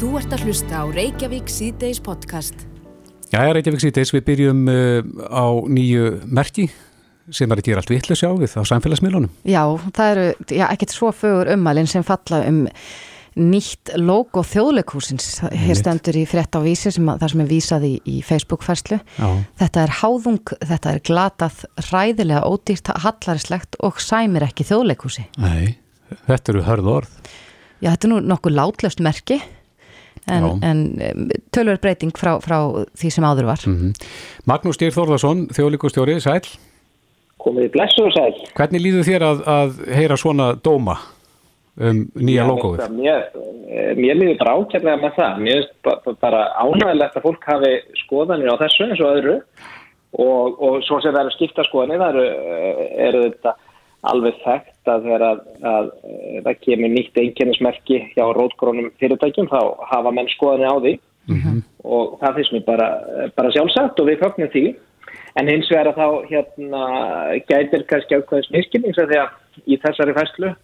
Þú ert að hlusta á Reykjavík síðdeis podcast. Já, Reykjavík síðdeis, við byrjum uh, á nýju merki sem er að gera allt vitlega sjá við á samfélagsmiðlunum. Já, það eru já, ekkert svo fögur ummælinn sem falla um nýtt logo þjóðleikúsins. Hér stendur í frétt á vísi sem að, það sem er vísað í, í Facebook-færslu. Þetta er háðung, þetta er glatað, ræðilega ódýrt, hallarislegt og sæmir ekki þjóðleikúsi. Nei, þetta eru hörð orð. Já, þetta er nú nokkuð látlöst merki en, en tölver breyting frá, frá því sem áður var. Mm -hmm. Magnús Stýr Þórðarsson, þjóðleikústjóri, sæl. Komið í blessu og sæl. Hvernig líður þér að, að heyra svona dóma? um nýja logoið? Mér, mér líður bara ákveðlega með það. Mér finnst bara ánægilegt að fólk hafi skoðanir á þessu eins og öðru og, og svo sem það eru skipta skoðanir það eru, eru þetta alveg þekkt að þegar að, að, að það kemur nýtt einkennismerki hjá rótgrónum fyrirtækjum þá hafa menn skoðanir á því mm -hmm. og það finnst mér bara, bara sjálfsagt og við höfnum því en hins vegar þá hérna gætir kannski að því að í þessari fæslu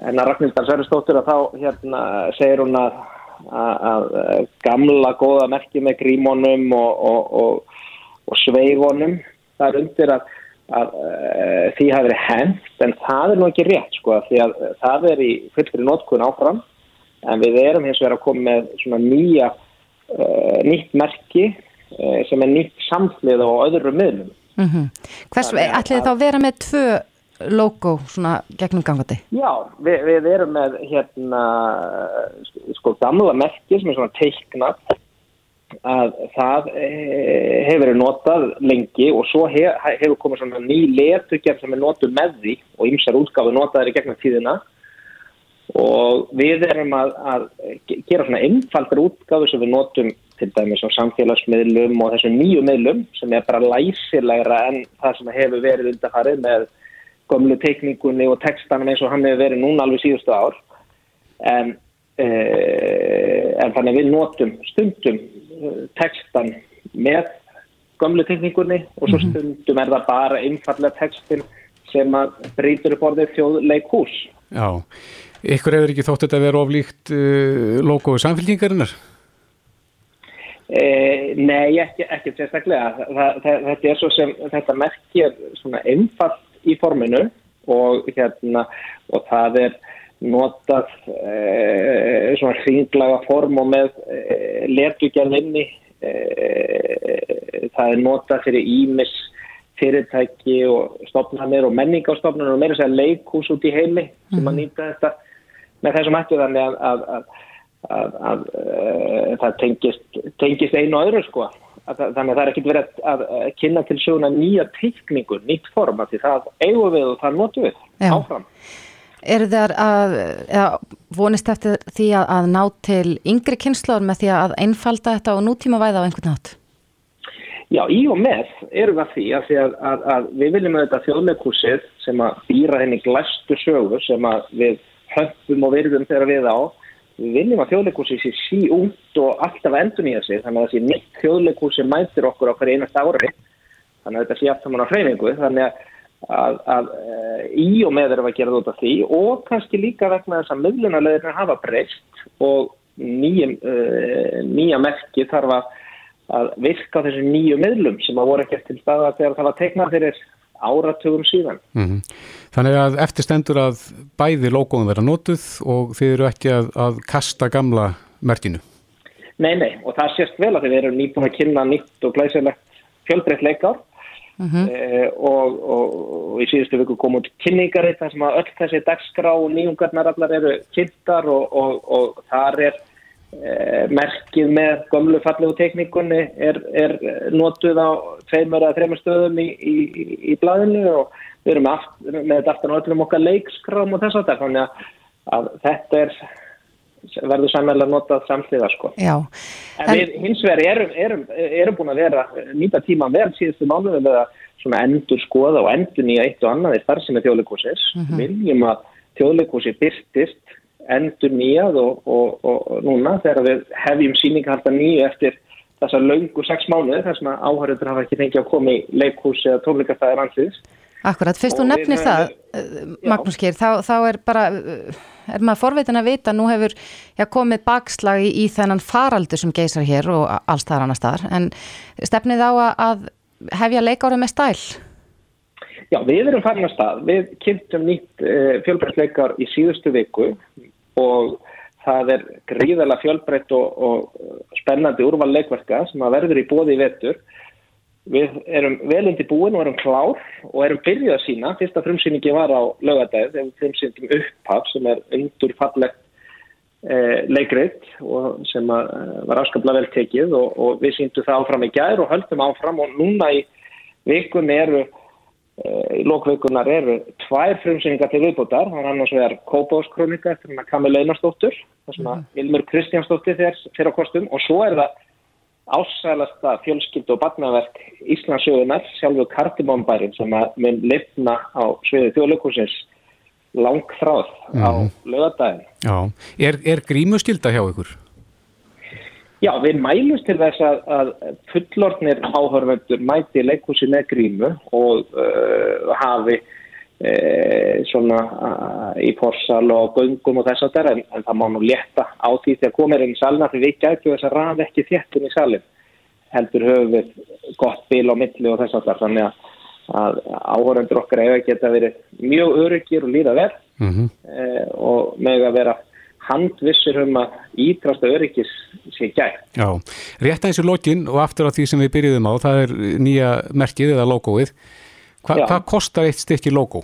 en að Ragnhildar Sverristóttir að þá hérna segir hún að, að, að gamla góða merki með grímónum og, og, og, og sveigonum það er undir að, að því hafi verið hent en það er nú ekki rétt sko því að það er í fullri nótkun áfram en við erum hins vegar að koma með svona nýja uh, nýtt merki uh, sem er nýtt samtlið og öðru miðlum mm -hmm. Hvers, ætlið þá að vera með tvö logo svona gegnum gangandi? Já, við, við erum með hérna sko gamla merkir sem er svona teiknat að það hefur verið notað lengi og svo hef, hefur komið svona ný letugjörn sem er notað með því og ymsar útgáfi notaður í gegnum tíðina. Og við erum að, að gera svona einfaldar útgáfi sem við notum til dæmis á samfélagsmiðlum og þessum nýju miðlum sem er bara læsilegra en það sem hefur verið undarfarið með gömlu teikningunni og textanum eins og hann hefur verið núna alveg síðustu ár. En, e, en þannig við notum stundum textan með gömlu teikningunni og svo stundum er það bara einfallega textin sem að breytur upp orðið þjóðleikús Já, ykkur hefur ekki þótt þetta að vera oflíkt uh, logoðu samfélkingarinnar? E, nei, ekki, ekki sérstaklega. Þetta er svo sem þetta merkir svona einfalt í forminu og hérna og það er notað e, svona hringlaga form og með e, letugjörðinni e, það er notað fyrir ímis fyrirtæki og stofnarnir og menningástofnarnir og meira sér leikús út í heimi mm. sem að nýta þetta með þessum hættu þannig að, að, að, að það tengist, tengist einu öðru sko þannig að það er ekkert verið að kynna til sjóna nýja teikningu, nýtt form því það eigum við og það notum við Já. áfram. Er það að vonist eftir því að, að ná til yngri kynnslóður með því að einfalda þetta og nútíma væða á einhvern nátt? Já, í og með erum við að því að, að, að, að við viljum að þetta þjóðleikursið sem að býra henni glæstu sögur sem að við höfum og virðum þegar við á við viljum að þjóðleikúsi sé sí út og alltaf endur nýja sig þannig að sé nýtt þjóðleikúsi mætir okkur á hverju einast ári þannig að þetta sé aftur mann á hreyfingu þannig að, að, að í og með við að gera þetta því og kannski líka vegna þess að möðlunarleðirna hafa breyst og nýja, uh, nýja merki þarf að, að virka þessu nýju meðlum sem að voru ekki eftir staða þegar það var teiknað fyrir áratugum síðan. Mm -hmm. Þannig að eftirstendur að bæði logoðum vera notuð og þið eru ekki að, að kasta gamla merkinu? Nei, nei, og það sést vel að þið eru nýbúin að kynna nýtt og glæsilegt fjölbreytt leikar mm -hmm. eh, og, og, og í síðustu viku kom út kynningarið þar sem að öll þessi dagskrá og nýjungarnar allar eru kynntar og, og þar er eh, merkið með gömlu fallegu tekníkunni er, er notuð á tveimur eða þreimur stöðum í, í, í, í blæðinu og við erum með, með þetta aftan á öllum okkar leikskrám og þess að það þannig að, að þetta er verður sannlega notað samsliða sko. Já. En, en við hins vegar erum, erum, erum búin að vera nýta tíma vel síðustu mánuðum með að svona endur skoða og endur nýja eitt og annað í er þjóðleikúsis. Mm -hmm. Viljum að þjóðleikúsi byrtist endur nýjað og, og, og, og núna þegar við hefjum síningarhalda nýju eftir þessar laungu sex mánuði þar sem að áhörður hafa ekki fengið að koma í leikhús eða tónleikastæðir ansliðis Akkurat, fyrst þú nefnir það, höfum, Magnús Geir, þá, þá er bara, er maður forveitin að vita, nú hefur já, komið bakslag í, í þennan faraldur sem geysar hér og allstaðar annar staðar, en stefnið á að hefja leikára með stæl? Já, við erum farin að stað. Við kynntum nýtt eh, fjölbreytleikar í síðustu viku og það er gríðala fjölbreytt og, og spennandi úrval leikverka sem að verður í bóði í vetur Við erum velundi búin og erum klár og erum byrjuð að sína. Fyrsta frumsýningi var á lögadagð, þegar frumsýningum upphaf sem er undur fallegt eh, leikrið sem að, eh, var afskaplega vel tekið og, og við síndum það áfram í gær og höldum áfram og núna í vikunni eru, eh, í lókvikunar eru tvær frumsýningar til viðbútar. Það er annars vegar Kópáskrónika eftir hann að Kamil Einarsdóttur, það sem að Vilmur Kristjánsdóttir fyrir á kostum og svo er það ásælasta fjölskyld og barnaverk Íslandsjóðunar, sjálfu kardimámbærin sem að mun lifna á sviði þjóðlökusins langþráð mm. á mhm. lögadagin. Já, er, er grímuskylda hjá ykkur? Já, við mælumst til þess að, að fullornir áhörvendur mæti leikúsi með grímu og uh, hafi E, svona e, í forsal og göngum og þess að það en, en það má nú létta á því þegar komir inn í salna því við gætu þess að ræða ekki þéttin í salin heldur höfum við gott bíl á milli og þess að það þannig að, að áhórandur okkar eiga geta verið mjög öryggir og líða vel mm -hmm. e, og með að vera handvissir um að ídrasta öryggis sé gæt. Já, rétt aðeins í lokin og aftur á því sem við byrjuðum á það er nýja merkið eða logoið Hva, hvað kostar eitt stykki logo?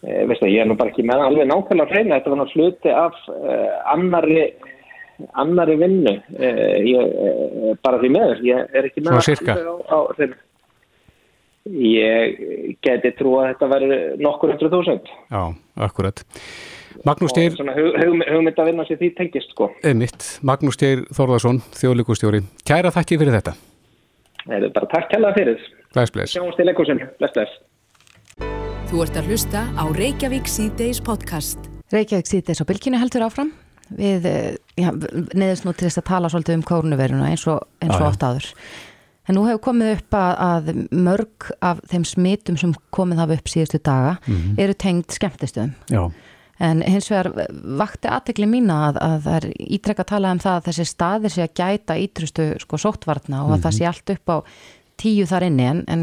Eh, veistu, ég er nú bara ekki með alveg nákvæmlega að reyna. Þetta var náttúrulega sluti af eh, annari, annari vinnu. Eh, ég, eh, bara því meður. Ég er ekki með alveg reyna. Ég geti trú að þetta veri nokkur hundru þúsund. Já, akkurat. Magnús hug, hugmynd að vinna sér því tengist, sko. Magnús Steyr Þorðarsson, þjóðlíkustjóri. Kæra þakki fyrir þetta. Nei, bara takk kæla fyrir. Bless, bless. Sjáumst til leikursinu. Bless, bless. Þú ert að hlusta á Reykjavík C-Days podcast. Reykjavík C-Days á bylkinu heldur áfram. Við eh, ja, neðist nú til þess að tala svolítið um kórnuveruna eins og, eins og oft áður. En nú hefur komið upp að, að mörg af þeim smitum sem komið hafa upp síðustu daga mm -hmm. eru tengd skemmtistöðum. Já. En hins vegar vakti aðtekli mína að, að það er ítrekka að tala um það að þessi staðir sé að gæta ítrustu sko sóttvarna og að mm -hmm. það sé allt upp á tíu þar inni en, en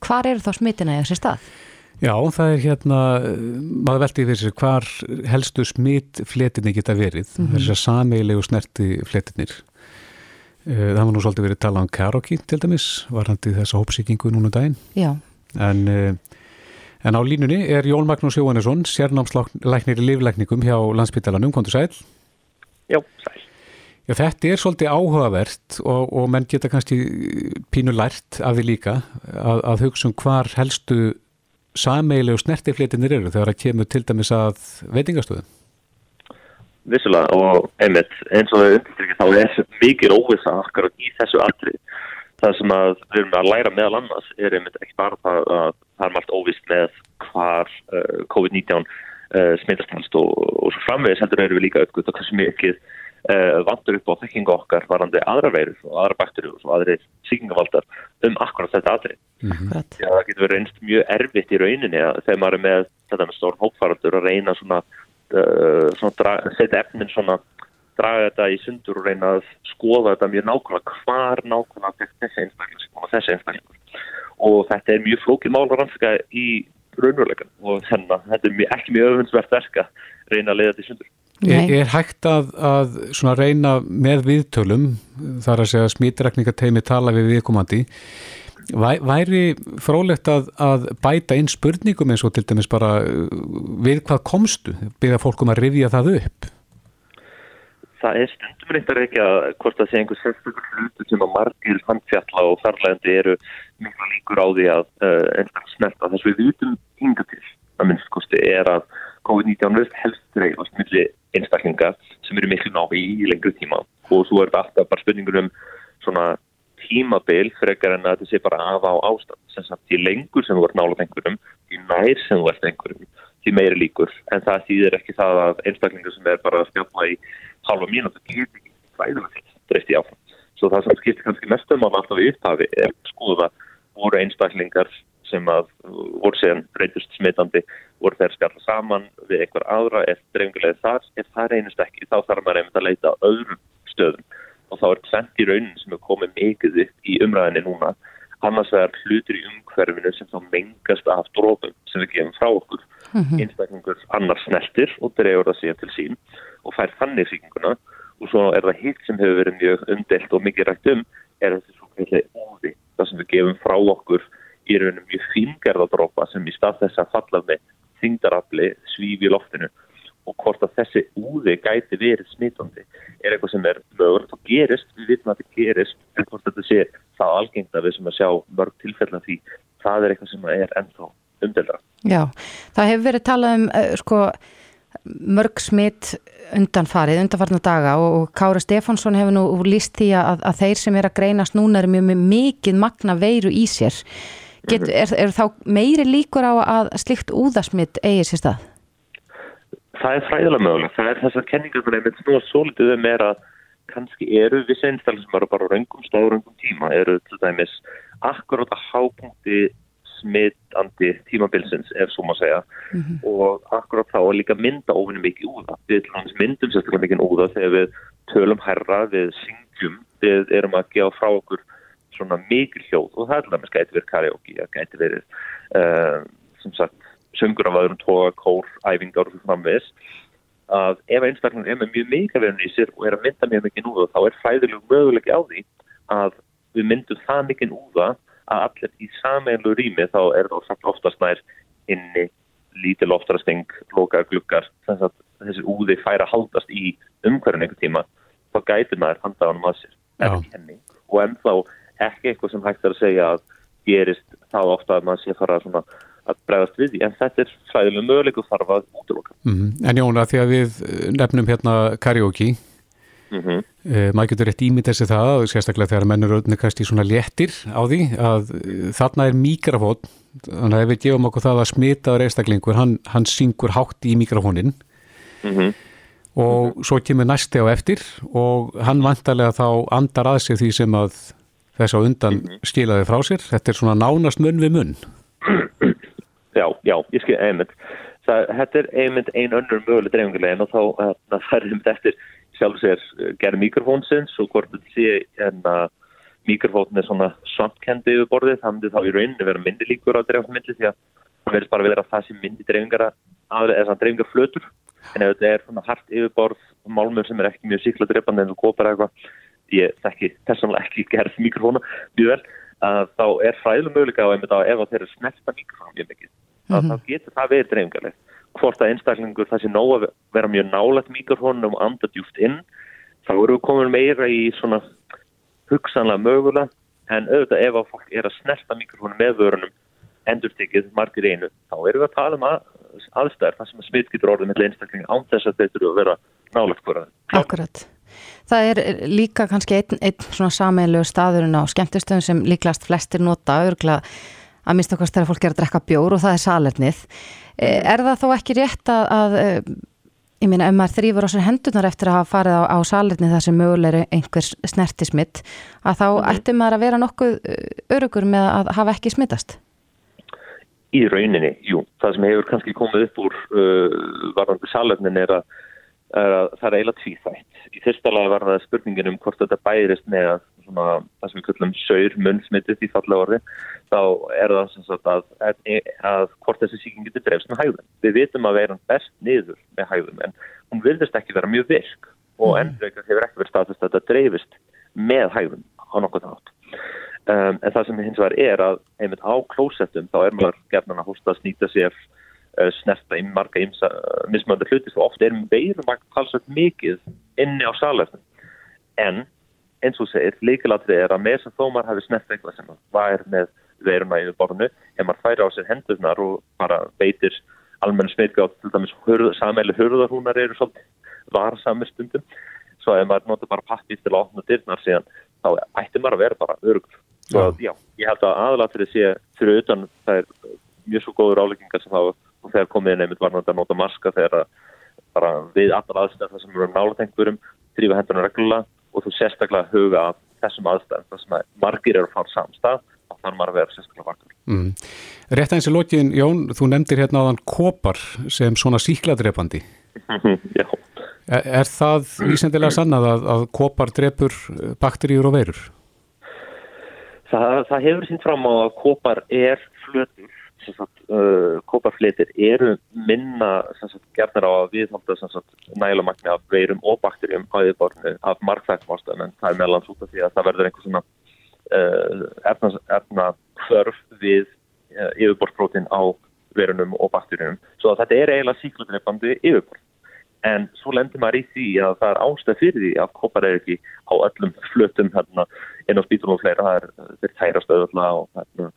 hvar eru þá smitina í þessi stað? Já, það er hérna, maður veldi fyrir sér hvar helstu smitfletinni geta verið, mm -hmm. þessar sameilegu snerti fletinir. Eh, það var nú svolítið verið talað um karaoke til dæmis, var hann til þessa hópsíkingu núna um daginn. Já. En, eh, en á línunni er Jón Magnús Jóhannesson, sérnámslæknir í liflækningum hjá landsbytalanum, kontur sæl? Já, sæl. Já, þetta er svolítið áhugavert og, og menn geta kannski pínu lært af því líka að, að hugsa um hvar helstu sameilegu snertiflitinir eru þegar það kemur til dæmis að veitingastöðum. Vissulega og einmitt eins og þau undirstrykja þá er mikið óvisa akkar í þessu allri. Það sem að við erum að læra meðal annars er einmitt ekki bara það að það er allt óvist með hvar uh, COVID-19 uh, smitast hans og, og svo framvegis heldur erum við líka auðvitað hversu mikið uh, vandur upp á þekkingu okkar varandi aðra veirur og aðra bakterjur og aðri síkingavaldar um akkurat þetta aðri. Mm -hmm. Já, það getur verið einst mjög erfitt í rauninni að þegar maður er með þetta með stór hópfærandur að reyna svona, uh, svona setja efnin svona draga þetta í sundur og reyna að skoða þetta mjög nákvæmlega. Hvar nákvæmlega þessi einstaklingur og þessi einstaklingur? Og þetta er mjög flókið mál að rannsaka í raunveruleikan og þannig að þetta er mjög, ekki mjög öfunnsvert verk að reyna að leiða þetta í sundur. Er, er hægt að, að reyna með viðtölum, þar að segja smítrekningateimi tala við viðkomandi, Væ, væri frólægt að, að bæta inn spurningum eins og til dæmis bara við hvað komstu, byrja fólkum að rifja það upp? Það er stundum reyndar ekki að hvort það sé einhver sérstaklega hlutu sem að margir handfjalla og þarlegandi eru miklu líkur á því að uh, einstaklega snerta þess við vitum yngar til. Að minnst kosti er að COVID-19 verðist helst reyðast millir einstaklinga sem eru miklu návi í lengru tíma. Og svo er þetta alltaf bara spurningur um svona tímabil frekar en að þetta sé bara af á ástand. Sem sagt því lengur sem þú ert nála einhverjum, því nær sem þú ert einhverjum því meiri líkur, en það þýðir ekki það að einstaklingar sem er bara að skjápa í halva mínúti getur ekki fræðilegt dreist í áfram. Svo það sem skiptir kannski mest um að alltaf í upphafi er skoða voru einstaklingar sem að voru séðan reyndust smitandi voru þeir skalla saman við einhver aðra eftir dreifingarlega þar, ef það reynist ekki þá þarf maður einmitt að leita á öðrum stöðum. Og þá er tvent í raunin sem er komið mikið upp í umræðinni núna. Annars vegar hlutur í umhverfinu sem þá mengast af drópum sem við gefum frá okkur. -hmm. einstaklingur annars snertir og drefur það síðan til sín og fær þannig síkinguna og svo er það hitt sem hefur verið mjög umdelt og mikið rægt um er þessi svo kveitlega óði. Það sem við gefum frá okkur í raunum mjög fíngerðadrópa sem í stað þess að falla með þingdarafli svífi í loftinu og hvort að þessi úði gæti verið smitandi er eitthvað sem er mögulegt og gerist, við vitum að þetta gerist en hvort þetta sé það algengt að við sem að sjá mörg tilfella því það er eitthvað sem er ennþá umdelra. Já, það hefur verið talað um uh, sko mörg smitt undanfarið, undanfarnar daga og Kára Stefánsson hefur nú líst því að, að þeir sem er að greinast núna er mjög mikið magna veiru í sér. Get, er, er þá meiri líkur á að slikt úðasmitt eigið sér stað? Það er fræðilega mögulega. Það er þess að kenningar sem er snúa svo litið um er að kannski eru vissi einstaklega sem eru bara röngum stáð, röngum tíma, eru til dæmis akkurát að hápunkti smittandi tímabilsins ef svo maður segja mm -hmm. og akkurát þá að líka mynda ofinni mikið úða. Við myndum sérstaklega mikið úða þegar við tölum herra, við syngjum, við erum að gefa frá okkur svona mikið hljóð og það er alveg gæti verið karaoke, það gæti verið uh, sem sagt söngur af öðrum tóa, kór, æfingar og svo framvis að ef einstaklega er með mjög mikilvægum í sér og er að mynda mjög mikið núða þá er fæðileg möguleik á því að við myndum það mikið núða að allir í sameinlu rými þá er það sagt oftast nær inni lítil oftarasting, lokaða glukkar þess að þessi úði færa haldast í umhverjum einhver tíma þá gæti maður handaðanum að sér og ennþá ekki eitthvað sem hægt er að segja að gerist þá ofta að maður sé fara svona að bregðast við því, en þetta er fræðilega möguleiku þarf að útloka. Mm -hmm. En Jóna, því að við nefnum hérna karaoke, mm -hmm. uh, maður getur rétt ímynd þessi það, sérstaklega þegar mennur auðvitað í svona léttir á því, að uh, þarna er mikrofón, þannig að ef við gefum okkur það að smitaður einstaklingur, hann, hann syngur hátt í mikrofónin mm -hmm. og svo kemur næsti á eftir og hann vantarlega þá andar að sig því sem að þess að undan mhm. skilaði frá sér, þetta er svona nánast munn við munn. Já, já, ég skil einmitt. Það, þetta er einmitt ein önnur möguleg dreifingulegin og þá hérna, það er einmitt eftir sjálf sér eh, gerð mikrofónsins og hvort þetta sé en að mikrofónin er svona svamtkendi yfir borðið, það myndi þá í rauninni vera myndi líkur á dreifingmyndi því að það verður bara að það sé myndi dreifingar eða svona dreifingar flötur en ef þetta er svona hart yfirborð málmur sem er ekki mjög síkla dreifandi en þú kopar eitthvað, ég þekki personlega ekki gerð mikrofóna mjög vel að þá er fræðilega möguleika á einmitt á ef þeir eru snerta mikrofón mjög mikið mm -hmm. þá getur það verið dreifingarlegt hvort að einstaklingur það sé nóg að vera mjög nálat mikrofónum og anda djúft inn þá eru við komin meira í svona hugsanlega mögulega en auðvitað ef að fólk er að snerta mikrofónum með vörunum endurstikið margir einu þá eru við að tala um að, aðstæðar það sem að smitt getur orðið með einstaklingi án þess að þetta eru að vera nálagt hverja Akkurat. Það er líka kannski einn, einn svona sameinlegu staðurinn á skemmtistöðum sem líklast flestir nota, örgla að minnst okkar stærra fólk er að drekka bjór og það er salernið. E, er það þó ekki rétt að, að e, ég meina, ef maður þrýfur á sér hendunar eftir að hafa farið á, á salernið þar sem mögulegri einhvers snertismitt, að þá mm. ætti maður að vera nokkuð e, örugur með að hafa ekki smittast? Í rauninni, jú. Það sem hefur kannski komið upp úr uh, varðandi salernin er að er að það er eiginlega tvíþætt. Í fyrsta lag var það spurningin um hvort þetta bærist með svona, það sem við kallum saur munnsmitið í falla orði, þá er það sem sagt að, að, að hvort þessi síking getur drefst með hægðum. Við vitum að vera best niður með hægðum en hún vilðist ekki vera mjög virk og mm. ennveikar hefur ekki verið staðfest að þetta dreifist með hægðum á nokkuð nátt. Um, en það sem hins vegar er að einmitt á klósettum þá er maður gerðan að hósta að snýta sér Eh, snerta í marga ymsa eh, mismönda hluti svo ofta er veirumagt talsvægt mikið inni á salefnum en eins og segir líkilatri er að með sem þó maður hafi snert eitthvað sem var með veiruna yfir borðinu ef maður færi á sér hendurnar og bara beitir almenn smitgátt til dæmis samæli hurðarhúnar eru svolítið varsamir stundum. Svo ef maður nota bara pappið til að opna dyrnar síðan þá ætti maður að vera bara örgur svo já, ég held að aðalatrið sé fyrir utan það er mjög svo góður áleggingar sem og þegar komið nefnit var náttúrulega að nota maska þegar bara við allar aðstæðar þar sem erum nálatengurum þrýfa hendurna reglulega og þú sérstaklega huga þessum aðstæðum þar sem að margir eru að fara samstað þá þarf maður að vera sérstaklega vakar. Mm. Rétt aðeins í lokin, Jón, þú nefndir hérna áðan kopar sem svona síkladrepandi. Já. Er, er það vísendilega sannað að, að kopar drepur bakteríur og verur? Það, það hefur sínt fram á að kopar er flötur uh, kóparflitir eru minna gerðnar á að viðhalda næla magni af veirum og bakterjum á yfirborðinu af markþættum ástöðum en það er meðlans út af því að það verður einhver svona uh, erfna hvörf við uh, yfirborðsprótin á verunum og bakterjum svo þetta er eiginlega síklutreifandi yfirborð. En svo lendur maður í því að það er ástæð fyrir því að kopar er ekki á öllum flötum hérna, inn á spítunum og fleira. Það er, er tærastöðuðla og hérna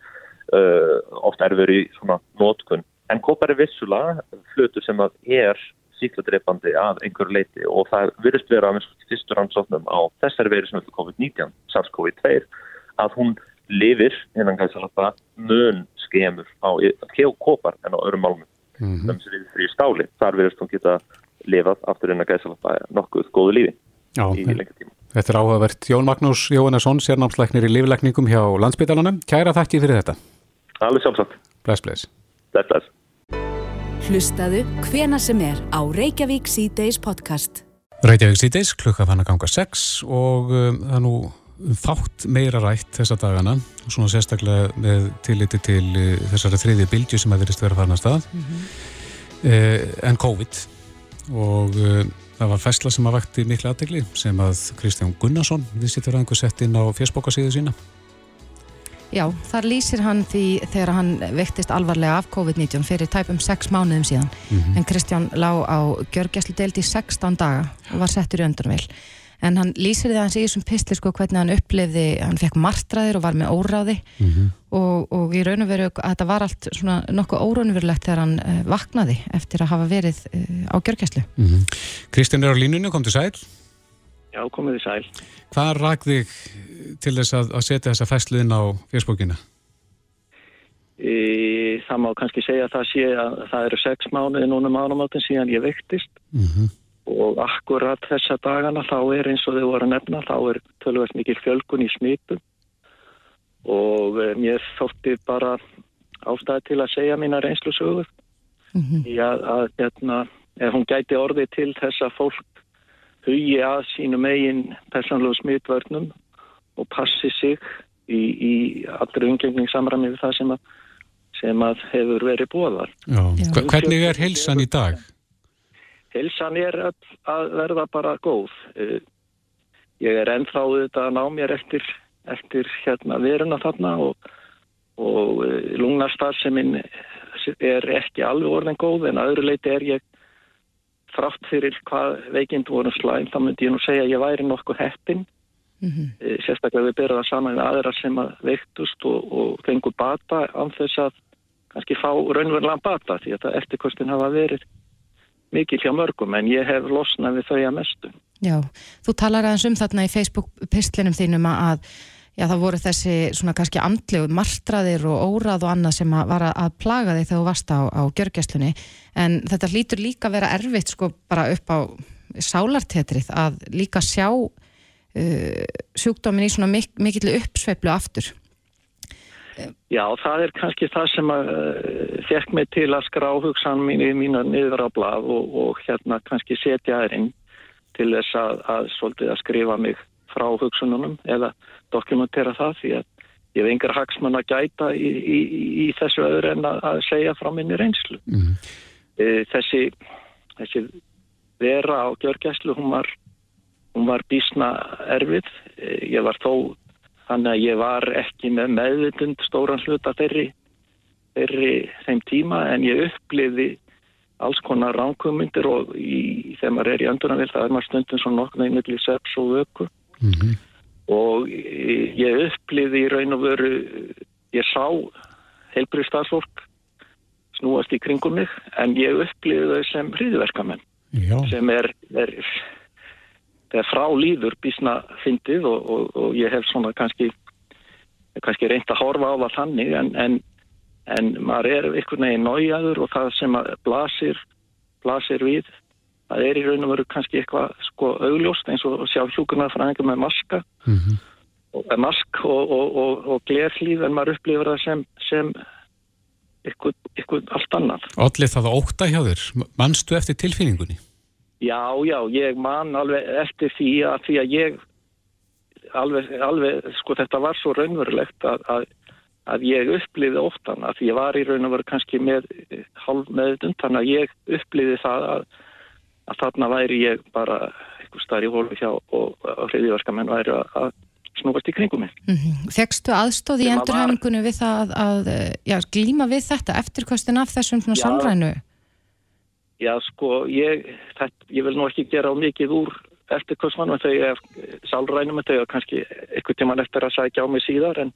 uh, oft erfur í svona nótkun. En kopar er vissulega flutur sem að er síkladreipandi að einhverju leiti og það virðist vera að fyrstur ansóknum á þessari verið sem hefur COVID-19, SARS-CoV-2 að hún lifir innan gæðsalappa mun skemur á kopar en á öðrum málmum mm -hmm. sem er frí stáli. Þar virðist hún geta lifað aftur innan gæðsalappa nokkuð góðu lífi Já, í lengur tíma. Þetta er áhugavert Jón Magnús Jóhannesson, sérnámsleiknir í lífleikningum hjá landsbytalanum. Kæra þakki fyrir þetta. Alveg sjálfsagt. Bless, bless. Bless, bless. Hlustaðu hvena sem er á Reykjavík C-Days podcast. Reykjavík C-Days, klukka fann að ganga 6 og um, það er nú fátt meira rætt þessa dagana og svona sérstaklega með tilliti til uh, þessari þriði bildju sem að verist vera farin að stað mm -hmm. uh, en COVID og uh, það var fæsla sem að vakti miklu aðtegli sem að Kristján Gunnarsson við sittum að einhver sett inn á fjersbókarsíðu sína Já, þar lýsir hann því þegar hann vektist alvarlega af COVID-19 fyrir tæpum 6 mánuðum síðan mm -hmm. en Kristján lág á gjörgjæslu deilt í 16 daga og var settur í öndunvel en hann lýsir því að hans í þessum pistli sko hvernig hann upplifði, hann fekk martraðir og var með óráði mm -hmm. og, og í raun og veru að þetta var allt svona nokkuð óraunverulegt þegar hann uh, vaknaði eftir að hafa verið uh, á gjörgjæslu mm -hmm. Kristján er á línunni, kom til sæl Já, komið í sæl Hvað ræk þig til þess að, að setja þessa fæslu inn á fjöspókina? Það má kannski segja að það sé að það eru sex mánuði núna mánumáttinn síðan ég vektist mm -hmm. og akkurat þessa dagana þá er eins og þau voru að nefna þá er tölvöld mikil fjölgun í smitum og eh, mér þótti bara ástæði til að segja mína reynslu sögur mm -hmm. í að, að hérna, ef hún gæti orði til þess að fólk hugi að sínum eigin persónlegu smitvörnum og passi sig í, í allri umgengning samræmi við það sem að, sem að hefur verið bóðar. Hvernig er helsan í dag? Helsan er að verða bara góð. Eh, ég er ennþá auðvitað að ná mér eftir, eftir hérna veruna þarna og, og eh, lungnastar sem minn er ekki alveg orðin góð en að öðru leiti er ég þrátt fyrir hvað veikind voru slæm þá myndi ég nú segja að ég væri nokkuð heppin mm -hmm. sérstaklega við byrjaðum saman við aðra sem að veiktust og, og fengur bata án þess að kannski fá raunverulega bata því að eftirkostin hafa verið mikið hjá mörgum en ég hef losnað við þau að mestu Já, þú talar aðeins um þarna í Facebook-pistlinum þínum að Já, það voru þessi svona kannski andlegu marstraðir og órað og annað sem að var að plaga þig þegar þú varst á, á gjörgjastlunni en þetta hlýtur líka að vera erfitt sko bara upp á sálartetrið að líka sjá uh, sjúkdómin í svona mik mikill uppsveiflu aftur. Já, það er kannski það sem að uh, fekk mig til að skrá hugsan mín í mínu niður á blad og, og hérna kannski setja þær inn til þess að, að, að skrifa mig frá hugsununum eða dokumentera það því að ég hef engar hagsmann að gæta í, í, í þessu öðru en að, segja frá minni reynslu. Mm. Þessi, þessi vera á gjörgæslu, hún var, hún var bísna erfið. E, ég var þó, þannig að ég var ekki með meðvitund stóran hluta þeirri, þeirri þeim tíma en ég uppliði alls konar ránkumundir og í, þegar maður er í öndunarvill það er maður stundum svona nokkuð með millir seps og vöku. Mm -hmm og ég uppliði í raun og veru, ég sá heilbriðstafsfólk snúast í kringum mig en ég uppliði þau sem hriðverkamenn sem er, er, er frá líður bísna fyndið og, og, og ég hef svona kannski, kannski reynd að horfa á það þannig en, en, en maður er einhvern veginn nájaður og það sem blasir, blasir við það er í raun og veru kannski eitthvað sko augljóst eins og sjá hjúkurnar frá einhver með maska mm -hmm. mask og, og, og glerlíf en maður upplifir það sem, sem ykkur, ykkur allt annað. Allir það óta hjá þér, mannstu eftir tilfinningunni? Já, já, ég man alveg eftir því að, því að ég alveg, alveg, sko þetta var svo raunverulegt að, að, að ég uppliði óttan að ég var í raun og veru kannski með halv með undan að ég uppliði það að, að þarna væri ég bara eitthvað starf í hólfi hjá og hriðiverkamenn væri að snúast í kringum mig. Mm -hmm. Þegstu aðstóð í endurhæfingunni við það að já, glíma við þetta eftirkostin af þessum svona sálrænu? Já, sko, ég, þetta, ég vil nú ekki gera á mikið úr eftirkostmanum þau er sálrænum þau er kannski eitthvað tíman eftir að sækja á mig síðar en,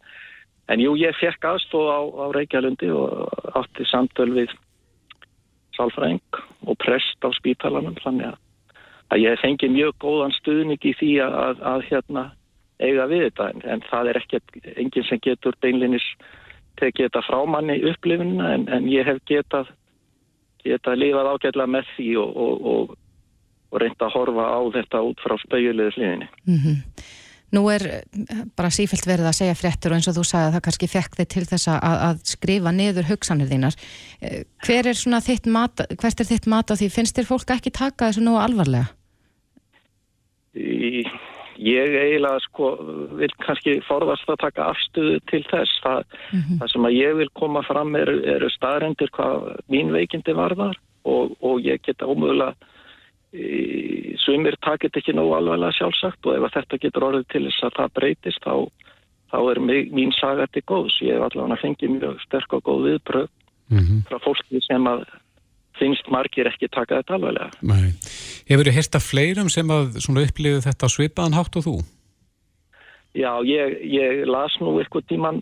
en jú, ég fekk aðstóð á, á Reykjalundi og átti samtöl við sálfræng og prest á spítalanum þannig að, ég fengi mjög góðan stuðning í því að, að, að hérna eiga við þetta en, en það er ekki enginn sem getur beinlinis tekið þetta frá manni upplifinna en, en ég hef getað getað lifað ágætlega með því og, og, og, og reynda að horfa á þetta út frá spauðulegðu hliðinni. Mm -hmm. Nú er bara sífælt verið að segja fréttur og eins og þú sagði að það kannski fekk þig til þess að, að skrifa niður hugsanir þínar. Eh, hver er svona þitt mat, hvert er þitt mat á því? Finnst þér fólk ekki taka þessu nú alvarlega? Ég eiginlega sko vil kannski forðast að taka afstöðu til þess. Það, mm -hmm. það sem að ég vil koma fram eru er staðrendir hvað mín veikindi varðar og, og ég geta ómögulega sumir takit ekki nógu alveg sjálfsagt og ef þetta getur orðið til þess að það breytist þá, þá er mín saga til góðs. Ég hef allavega fengið mjög sterk og góð viðbröð mm -hmm. frá fólki sem að finnst margir ekki taka þetta alveglega. Nei. Hefur þið hérta fleirum sem að upplifið þetta svipaðan hátt og þú? Já, ég, ég las nú eitthvað tíman,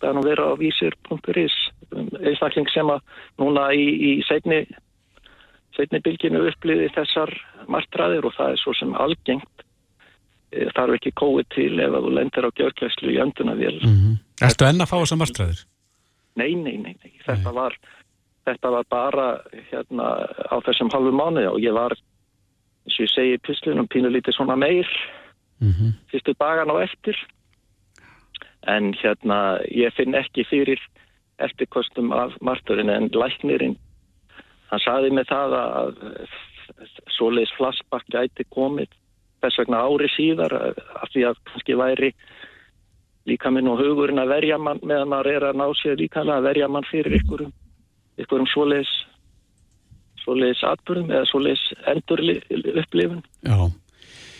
það er nú verið á vísir.is, um, einstakling sem að núna í, í segni, segni bylginu upplifið þessar martraðir og það er svo sem algengt e, þarf ekki kóið til ef þú lendir á gjörklæslu í önduna vel. Mm -hmm. Erstu enna að fá þessar martraðir? Nei, nei, nei, nei. Þetta nei. var þetta var bara hérna á þessum halvu mánu og ég var, eins og ég segi í pislunum, pínu lítið svona meir mm -hmm. fyrstu dagan á eftir en hérna ég finn ekki fyrir eftirkostum af marturinn en læknirinn hann saði mig það að svoleiðis flassbakk gæti komið þess vegna ári síðar af því að kannski væri líka minn og hugurinn að verja mann meðan maður er að ná sér líka að verja mann fyrir ykkurum einhverjum svoleiðis svoleiðis atbyrðum eða svoleiðis endur upplifun Já.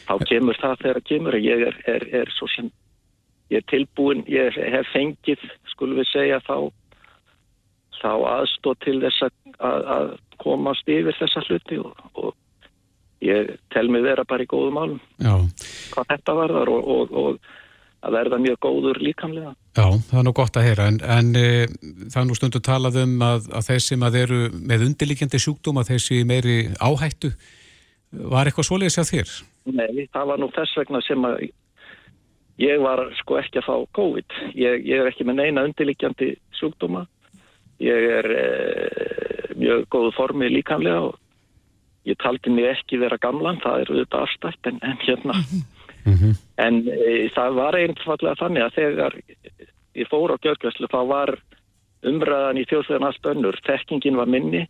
þá kemur það þegar það kemur ég er, er, er svo sem ég er tilbúin, ég hef fengið skulum við segja þá þá aðstóð til þess að, að komast yfir þessa hluti og, og ég tel mig vera bara í góðum álum hvað þetta varðar og, og, og að verða mjög góður líkamlega. Já, það er nú gott að heyra en, en e, það er nú stundu talað um að, að þeir sem að eru með undirlíkjandi sjúkdóm að þeir séu meiri áhættu var eitthvað svoleiðis að þér? Nei, það var nú þess vegna sem að ég var sko ekki að fá COVID. Ég, ég er ekki með neina undirlíkjandi sjúkdóma. Ég er e, mjög góðu formi líkamlega og ég taldi mig ekki vera gamlan, það er auðvitað afstætt en, en hérna Mm -hmm. En e, það var einfallega þannig að þegar ég fór á gjörgvæslu þá var umræðan í þjóðsvegan allt önnur. Tekkingin var minni,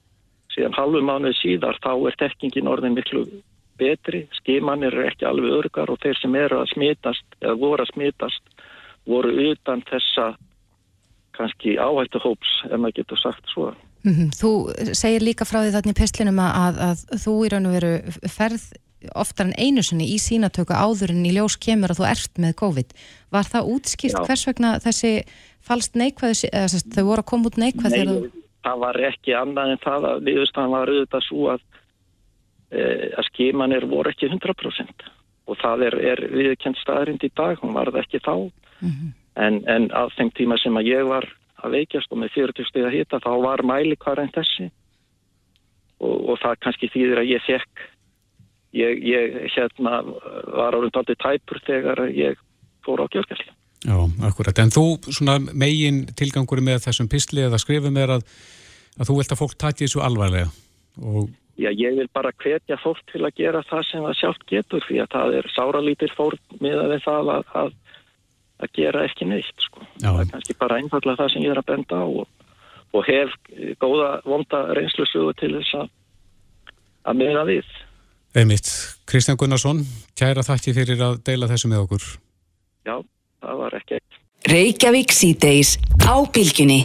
síðan halvu mánuð síðar þá er tekkingin orðin miklu betri. Skimanir er ekki alveg örgar og þeir sem eru að smitast eða voru að smitast voru utan þessa kannski áhættu hóps ef maður getur sagt svo. Mm -hmm. Þú segir líka frá því þarna í peslinum að, að þú í raun og veru ferð oftar en einu sinni í sínatöku áður en í ljós kemur að þú ert með COVID. Var það útskýrt Já. hvers vegna þessi falst neikvæð, eða þau voru að koma út neikvæð? Nei, þú... það var ekki annað en það að viðustan var auðvitað svo að, e, að skimanir voru ekki 100% og það er, er viðkjönd staðrind í dag, hún var það ekki þá mm -hmm. En, en á þeim tíma sem að ég var að veikjast og með 40 steg að hita þá var mæli hvað en þessi og, og það kannski þýðir að ég fekk ég, ég hérna var árið aldrei tæpur þegar ég fór á kjörgjall. Já, akkurat. En þú, svona megin tilgangur með þessum písli eða skrifum er að, að þú vilt að fólk tæti þessu alvarlega? Og... Já, ég vil bara hvetja fólk til að gera það sem það sjálft getur því að það er sáralítir fólk með að það að, að að gera ekki neitt sko. það er kannski bara einfallega það sem ég er að benda á og, og hef góða vonda reynslusögu til þess að að meina við. Einmitt, Kristján Gunnarsson kæra þakki fyrir að deila þessu með okkur. Já, það var ekki Reykjavík síðdeis á bylginni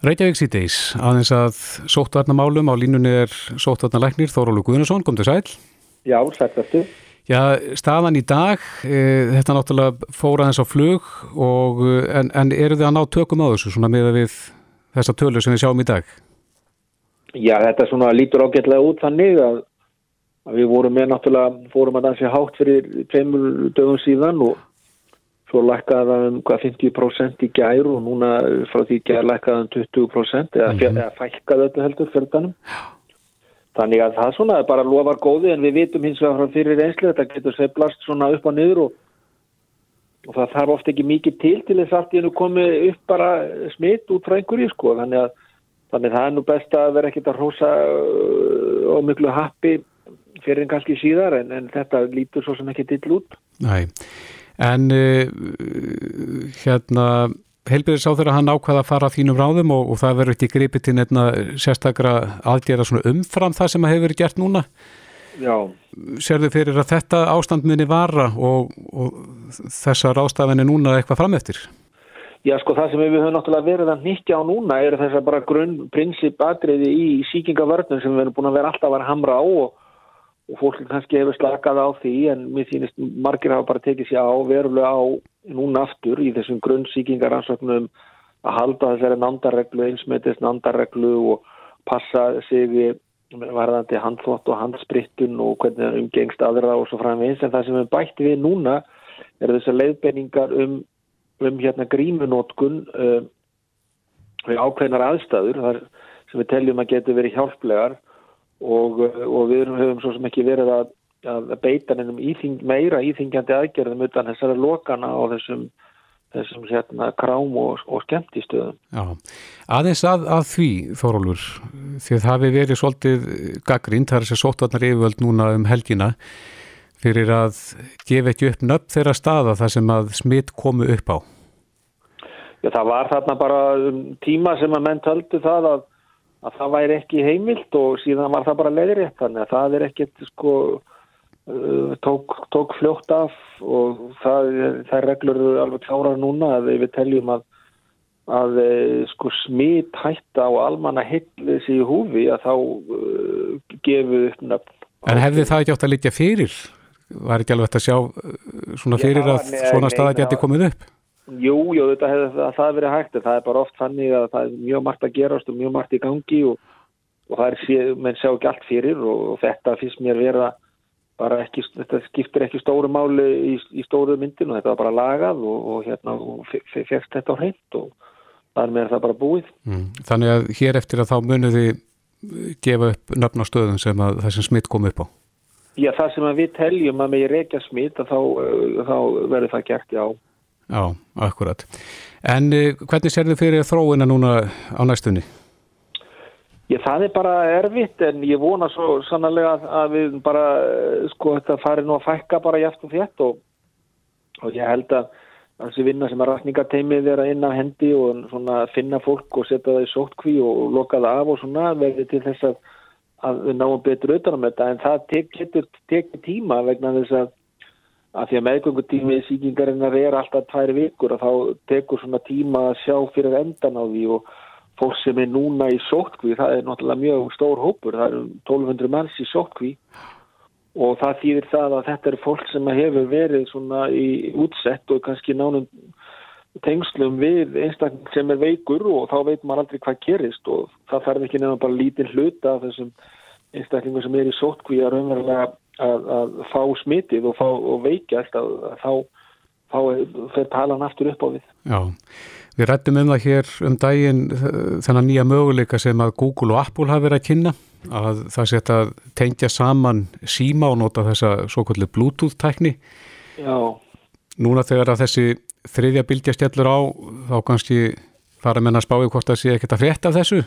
Reykjavík síðdeis, aðeins að sóttvarnamálum. Á línunni er sóttvarnalæknir Þórólu Guðnarsson, kom til sæl. Já, sættastu Já, staðan í dag, e, þetta náttúrulega fóra þess á flug og, e, en, en eru þið að ná tökum á þessu svona með við þessa tölu sem við sjáum í dag? Já, þetta svona lítur ágætlega út þannig að, að við vorum með náttúrulega, fórum að dansi hátt fyrir tveimur dögum síðan og svo lækkaði það um hvað 50% í gær og núna frá því gær lækkaði það um 20% eða, mm -hmm. eða fælkaði öllu heldur fjöldanum. Já. Þannig að það svona bara lofar góði en við vitum hins vegar frá fyrir einslu þetta getur seflast svona upp á niður og, og það þarf ofta ekki mikið til til þess að það komi upp bara smitt út frá einhverju sko þannig að þannig það er nú best að vera ekkit að og uh, miklu happi fyrir en kannski síðar en, en þetta lítur svo sem ekki til út. Næ, en uh, hérna Helbjörn sá þegar hann ákvaða að fara þínum ráðum og, og það verður ekki gripið til nefna sérstakra aðgera umfram það sem hefur verið gert núna. Já. Serðu fyrir að þetta ástandminni vara og, og þessar ástafinni núna eitthvað frameftir? Já, sko það sem við höfum náttúrulega verið að nýttja á núna er þess að bara grunn prinsip atriði í síkingavörnum sem við erum búin að vera alltaf að hamra á og og fólk kannski hefur slakað á því en mér finnst margir hafa bara tekið sér á verulega á núna aftur í þessum grunnsíkingaransöknum að halda þessari nandarreglu, einsmetist nandarreglu og passa sig varðandi handþvott og handsprittun og hvernig það umgengst aðra og svo framvegins en það sem við bætti við núna er þessar leiðbenningar um, um hérna grímunótkun um, við ákveðnar aðstæður þar sem við teljum að getur verið hjálplegar og, og við höfum svo sem ekki verið að, að beita nefnum íþing, meira íþingjandi aðgerðum utan þessari lokana á þessum, þessum hérna, krám og, og skemmtistöðum. Já, aðeins að, að því Þórólfur, því að það hefur verið svolítið gaggrínt, það er þessi sótvarnar yfirvöld núna um helgina fyrir að gefa ekki upp nöpp þeirra staða þar sem að smitt komu upp á. Já, það var þarna bara um tíma sem að menn töldu það að að það væri ekki heimilt og síðan var það bara leiðrétt þannig að það er ekkert sko uh, tók, tók fljótt af og það, það reglur alveg klárar núna að við teljum að að uh, sko smit hætta á almanna hitlis í húfi að þá uh, gefu upp nöfn. En hefði það ekki átt að litja fyrir? Var ekki alveg að sjá uh, svona fyrir Já, að svona staða geti komið upp? Jú, jú, þetta hefði það verið hægt en það er bara oft þannig að það er mjög margt að gerast og mjög margt í gangi og, og það er, menn sjá ekki allt fyrir og, og þetta finnst mér vera bara ekki, þetta skiptir ekki stóru máli í, í stóru myndinu, þetta var bara lagað og, og hérna, fegst þetta á hreint og þar með það bara búið. Mm. Þannig að hér eftir að þá munið þið gefa upp nöfn á stöðum sem að það sem smitt kom upp á? Já, það sem við teljum að með reykja smitt þá, þá verður það gert, já. Já, akkurat. En uh, hvernig sér þið fyrir þróina núna á næstunni? Ég, það er bara erfitt en ég vona svo sannlega að við bara, eh, sko, þetta fari nú að fækka bara jæft og fjett og, og ég held að þessi vinna sem er rækningateimið er að inna hendi og svona finna fólk og setja það í sótkví og loka það af og svona verði til þess að, að við náum betur auðvitað um þetta en það tek, getur tekið tíma vegna þess að að því að meðgöngutími síkingarinnar er alltaf tvær vikur og þá tekur svona tíma að sjá fyrir endan á því og fólk sem er núna í sótkví, það er náttúrulega mjög stór hópur, það eru 1200 manns í sótkví og það þýðir það að þetta er fólk sem hefur verið svona í útsett og kannski nánum tengslum við einstakling sem er veikur og þá veit maður aldrei hvað gerist og það færði ekki nefnum bara lítinn hluta af þessum einstaklingum sem er í sótkví að raunverulega að, að fá smitið og, fá, og veikjast að, að þá, þá fer talan aftur upp á við. Já, við rættum um það hér um daginn þennan nýja möguleika sem að Google og Apple hafa verið að kynna að það setja að tengja saman síma og nota þessa svo kallið Bluetooth tækni. Já. Núna þegar að þessi þriðja bildja stjallur á þá kannski fara menna að spáði hvort það sé ekkert að frétta af þessu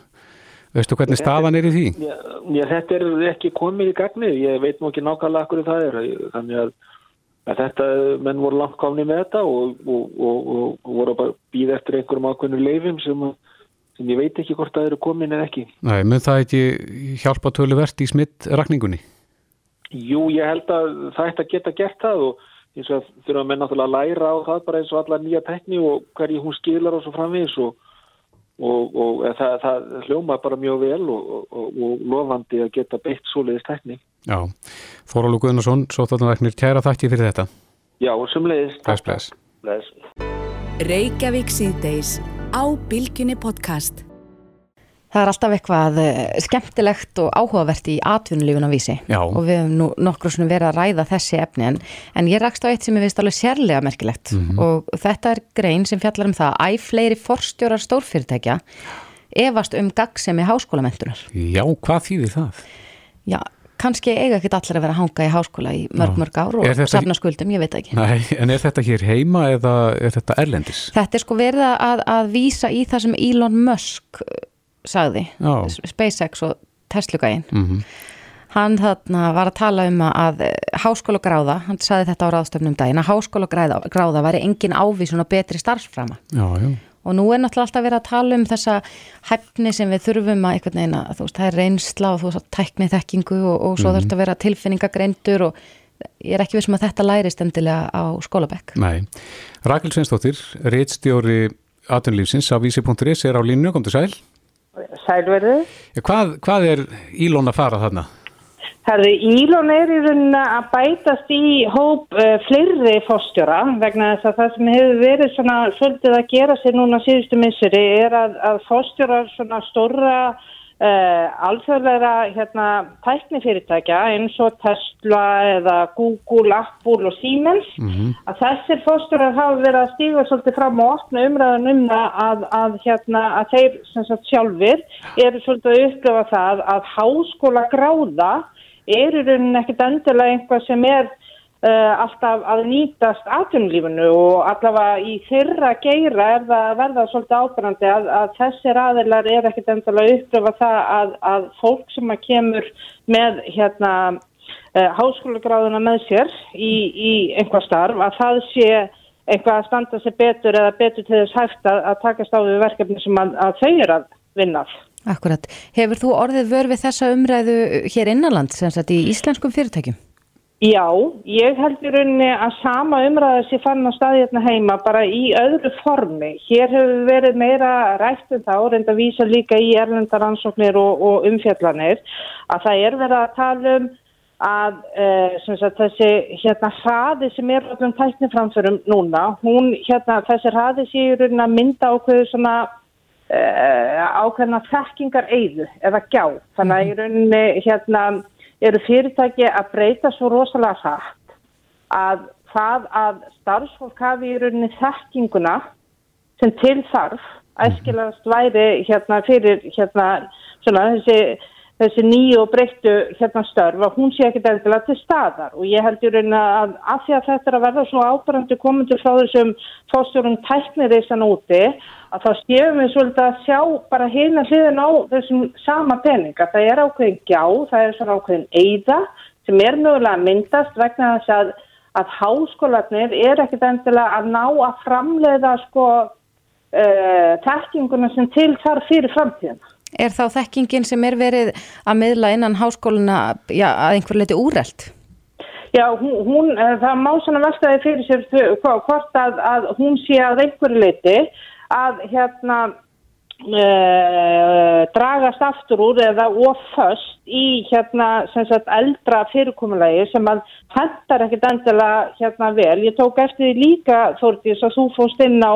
Veistu hvernig staðan er í því? Já, þetta er ekki komið í gagnið, ég veit nú ekki nákvæmlega hverju það er, þannig að þetta, menn voru langt komni með þetta og, og, og, og voru bara býð eftir einhverjum ákveðnum leifum sem, sem ég veit ekki hvort það eru komin en ekki. Nei, mun það ekki hjálpa töluvert í smittrakningunni? Jú, ég held að það ætti að geta gert það og eins og þurfa menn náttúrulega að læra á það bara eins og allar nýja tekni og hverju hún skilar og svo framvegis og og, og það, það hljóma bara mjög vel og, og, og lofandi að geta beitt svoleiðist tekník. Já, Þóralu Guðnarsson, svo þáttanverknir, kæra þakki fyrir þetta. Já, sumleiðist. Bless, bless. bless. Reykjavík síðdeis á Bilginni podcast. Það er alltaf eitthvað eh, skemmtilegt og áhugavert í atvinnulífun á vísi Já. og við hefum nú nokkur svona verið að ræða þessi efni en, en ég rakst á eitt sem ég veist alveg sérlega merkilegt mm -hmm. og þetta er grein sem fjallar um það að æg fleiri forstjórar stórfyrirtækja efast um gagsemi háskólamöntunar. Já, hvað þýðir það? Já, kannski eiga ekki allir að vera að hanga í háskóla í mörg mörg ár og þetta... safna skuldum, ég veit ekki. Nei, en er þetta hér heima eða er þetta erlendis? Þetta er sko verið að, að vísa í það sem Elon Musk sagði, Já. SpaceX og Tesla-gæin Mm -hmm. hann þarna var að tala um að háskóla gráða, hann sagði þetta á ráðstöfnum daginn, að háskóla gráða, gráða væri engin ávísun og betri starfsframa og nú er náttúrulega alltaf verið að tala um þessa hæfni sem við þurfum að einhvern veginn að þú veist, það er reynsla og þú veist, tækni þekkingu og, og svo mm -hmm. þurft að vera tilfinningagreindur og ég er ekki vissum að þetta lærist endilega á skólabekk. Nei, Rakel Sveinsdóttir, reittstjóri aðunlífsins á vísi.is er á línu, kom til sæl. Sælverði. Hvað, hvað er Ílón að fara þarna? Herði, Ílón er í rauninni að bætast í hóp uh, fleiri fórstjóra vegna þess að það sem hefur verið svona svolítið að gera sér núna síðustu misseri er að, að fórstjórar svona stóra Uh, alþjóðlega hérna, tæknifyrirtækja eins og Tesla eða Google, Apple og Siemens mm -hmm. að þessir fósturar hafa verið að stíga svolítið fram og opna umræðan um það að, að, hérna, að þeir sagt, sjálfur eru svolítið að upplifa það að háskóla gráða eru raunin ekkit endilega einhvað sem er Uh, alltaf að nýtast atvinnulífunu og allavega í þeirra geira er það að verða svolítið ábyrgandi að, að þessir aðilar er ekkit endalega upplöfa það að, að fólk sem að kemur með hérna uh, háskólagráðuna með sér í, í einhvað starf að það sé einhvað að standa sér betur eða betur til þess hægt að, að takast á við verkefni sem að þau eru að vinnað. Akkurat. Hefur þú orðið vörfið þessa umræðu hér innanland sem sagt í íslenskum fyrirtækjum? Já, ég held í rauninni að sama umræða sé fann á staði hérna heima bara í öðru formi. Hér hefur verið meira rætt um það og reynda að vísa líka í erlendaransóknir og, og umfjallanir að það er verið að tala um að uh, sagt, þessi hérna hraði sem er allum tækniframförum núna, hún hérna þessi hraði sé í rauninni að mynda ákveðu svona uh, ákveðna þekkingar eiðu eða gjá. Þannig að í rauninni hérna eru fyrirtæki að breyta svo rosalega hratt að það að starfsfólk hafi í rauninni þekkinguna sem til þarf æskilegast væri hérna fyrir hérna svona þessi, þessi nýju og breyttu hérna störf að hún sé ekkit eftirlega til staðar og ég held í rauninni að af því að þetta er að verða svo ábærandi komundur frá þessum fórstjórun tæknireisan úti að þá skefum við svolítið að sjá bara hérna hliðin á þessum sama peninga. Það er ákveðin gjá, það er svona ákveðin eiða sem er mögulega myndast vegna þess að, að háskólanir er ekkit endilega að ná að framleiða sko uh, þekkinguna sem til þarf fyrir framtíðina. Er þá þekkingin sem er verið að miðla innan háskóluna já, að einhver leiti úrreld? Já, hún, hún, það má svona vestaði fyrir sér hvort að, að hún sé að einhverju leiti að hérna uh, dragast aftur úr eða oföst í hérna sagt eldra fyrirkomulegi sem að hendar ekkit endilega hérna vel. Ég tók eftir því líka Þórtís að þú fóst inn á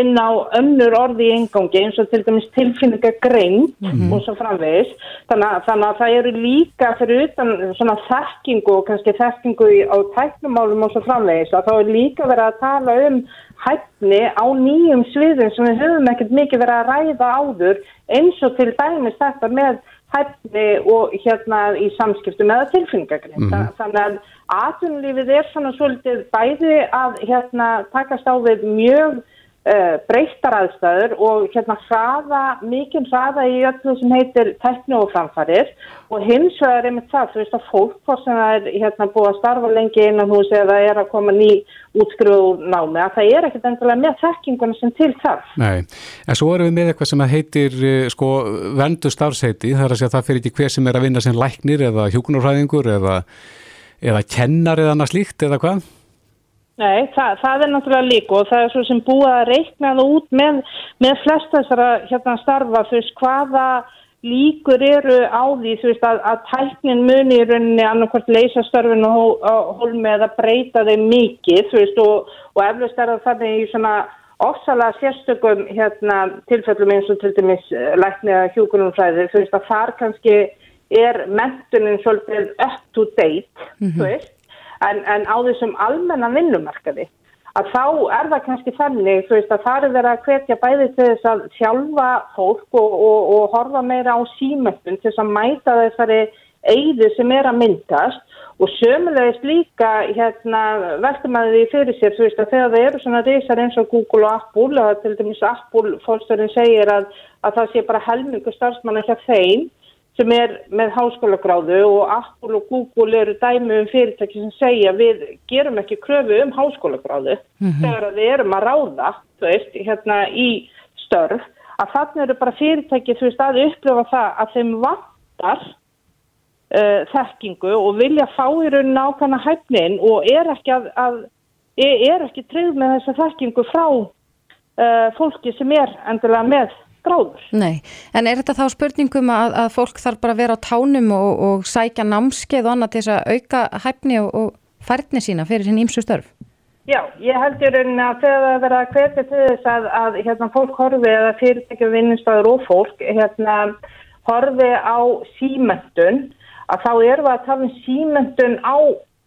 inn á önnur orði í engangi eins og til dæmis tilfinningagrein mm -hmm. og svo framvegis þannig að, þannig að það eru líka fyrir utan svona þekkingu og kannski þekkingu á tæknumálum og svo framvegis að þá er líka verið að tala um hæfni á nýjum sviðum sem við höfum ekkert mikið verið að ræða áður eins og til dæmis þetta með hæfni og hérna í samskiptum eða tilfinningagrein mm -hmm. þannig að atvinnulífið er svona svolítið bæði að hérna takast á við mjög uh, breyttar aðstæður og hérna hraða, mikinn hraða í öllu sem heitir tekni og framfærir og hins vegar er með það, þú veist að fólk hvort sem það er hérna búið að starfa lengi innan hús eða er að koma ný útskruðu námi, að það er ekkert endilega með þekkinguna sem til þarf. Nei, en svo erum við með eitthvað sem heitir eh, sko vendu starfsheiti, það er að segja að það fyrir ekki hver sem er að vinna sem læknir eða hjókunarfræðingur eða, eða kennar eða annað slíkt eða hvað? Nei, það, það er náttúrulega líka og það er svo sem búið að reikna það út með, með flest þessara hérna starfa, þú veist, hvaða líkur eru á því, þú veist, að, að tæknin muni í rauninni annarkvært leysa störfin og hólmi eða breyta þeim mikið, þú veist, og, og eflust er það þannig í svona ofsalega sérstökum hérna tilfellum eins og til dæmis eh, lækniða hjúkunumfræðir, þú veist, að þar kannski er mentunin svolítið up to date, mm -hmm. þú veist, en, en á þessum almennan vinnumarkaði að þá er það kannski þannig veist, að það er verið að hvetja bæði til þess að sjálfa fólk og, og, og horfa meira á símöndun til þess að mæta þessari eigðu sem er að myndast. Og sömulegist líka hérna, veltum að því fyrir sér veist, þegar það eru svona reysar eins og Google og Apple til dæmis Apple fólkstöðin segir að, að það sé bara helmingu starfsmann ekki að þeim sem er með háskólagráðu og Apple og Google eru dæmi um fyrirtæki sem segja við gerum ekki kröfu um háskólagráðu mm -hmm. þegar við erum að ráða veist, hérna í störf að þannig eru bara fyrirtæki þú veist að upplifa það að þeim vantar uh, þekkingu og vilja fá í rauninu ákvæmna hæfnin og er ekki að, að er ekki treyð með þessa þekkingu frá uh, fólki sem er endilega með gráður. Nei, en er þetta þá spurningum að, að fólk þarf bara að vera á tánum og, og sækja námskeið og annað til þess að auka hæfni og, og færni sína fyrir sín ímsu störf? Já, ég held í rauninni að þegar það verða að hvetja til þess að, að hérna, fólk horfi eða fyrirtækjum vinnustöður og fólk hérna, horfi á símöndun að þá erum við að tala um símöndun á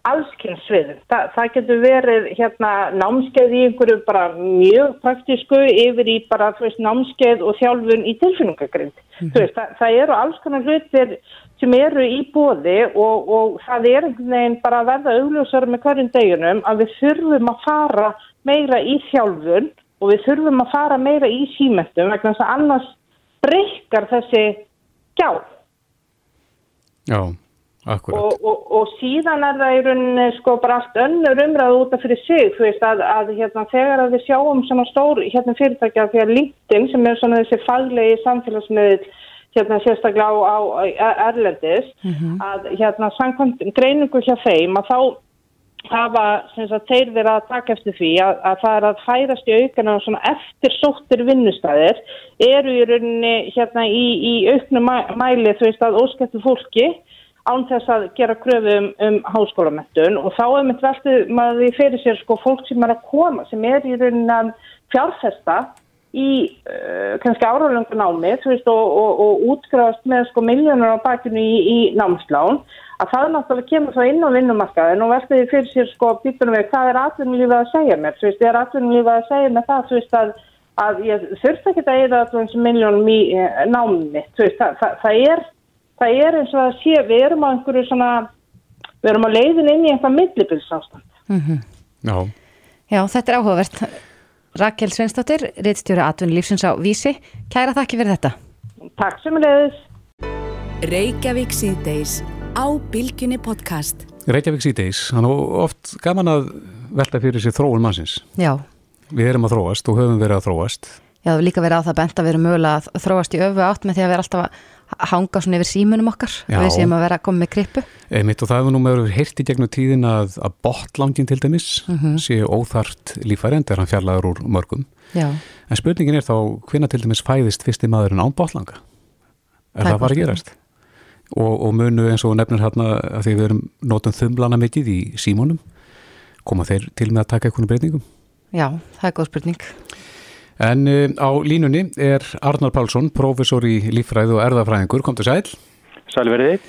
allskynnsviðum. Þa, það getur verið hérna námskeið í einhverju bara mjög praktísku yfir í bara veist, námskeið og þjálfun í tilfinningagrind. Mm -hmm. það, það eru alls konar hlutir sem eru í bóði og, og það er einhvern veginn bara að verða augljósar með hverjum deginum að við þurfum að fara meira í þjálfun og við þurfum að fara meira í símættum vegna þess að annars breykar þessi gjá. Já. Og, og, og síðan er það í rauninni sko bara allt önnur umræðu út af fyrir sig þú veist að, að hérna, þegar að við sjáum svona stór hérna, fyrirtækja að LinkedIn sem er svona þessi faglegi samfélagsmiðl hérna sérstaklega á, á, Erlendis mm -hmm. að hérna samkvæmt greiningu hjá þeim að þá hafa sagt, þeir verið að taka eftir því að, að það er að færast í aukana og svona eftir sóttir vinnustæðir eru í rauninni hérna í, í auknum mæli þú veist að óskættu fólki án þess að gera kröfu um, um háskólamettun og þá er mitt veltið maður því fyrir sér sko fólk sem er að koma sem er í rauninnan fjárfesta í uh, kannski áralöngu námi veist, og, og, og útskrast með sko miljónur á bakinu í, í námslán að það náttúrulega kemur þá inn á vinnumarkaðin og veltið því fyrir sér sko býtunum við hvað er atvinnulífið að segja mér? Veist, er atvinnulífið að segja mér það þú veist að, að ég þurft ekki að eða og miljónum í eh, námi þú veist, það, það, það er það er eins og að sé, við erum á einhverju svona, við erum á leiðin inn í einhvað millibilsástand. Mm -hmm. Já. Já, þetta er áhugavert. Rakel Svensdóttir, reittstjóri atvinni lífsins á Vísi. Kæra þakki fyrir þetta. Takk sem leiðis. Reykjavík síðdeis á Bilginni podcast. Reykjavík síðdeis, hann er oft gaman að velta fyrir sér þróun mannsins. Já. Við erum að þróast og höfum verið að þróast. Já, er líka verið á það bent að við erum mögulega að þróast í öfu átt með því að við erum alltaf að hanga svona yfir símunum okkar Já. við séum að vera að koma með krippu. Einmitt og það hefur nú með verið heilt í gegnum tíðin að, að botlangin til dæmis mm -hmm. sé óþart lífæri en það er hann fjarlagur úr mörgum. Já. en spurningin er þá hvena til dæmis fæðist fyrsti maðurinn án botlanga er það, það bara gerast? Og, og munu eins og nefnir hérna að því við erum nótum þumlana mikið í símunum koma þeir til með að taka einhvern breytingum? Já, það er góð spurning En uh, á línunni er Arnar Pálsson, profesor í lífræð og erðafræðingur. Kom til sæl. Sælverðið.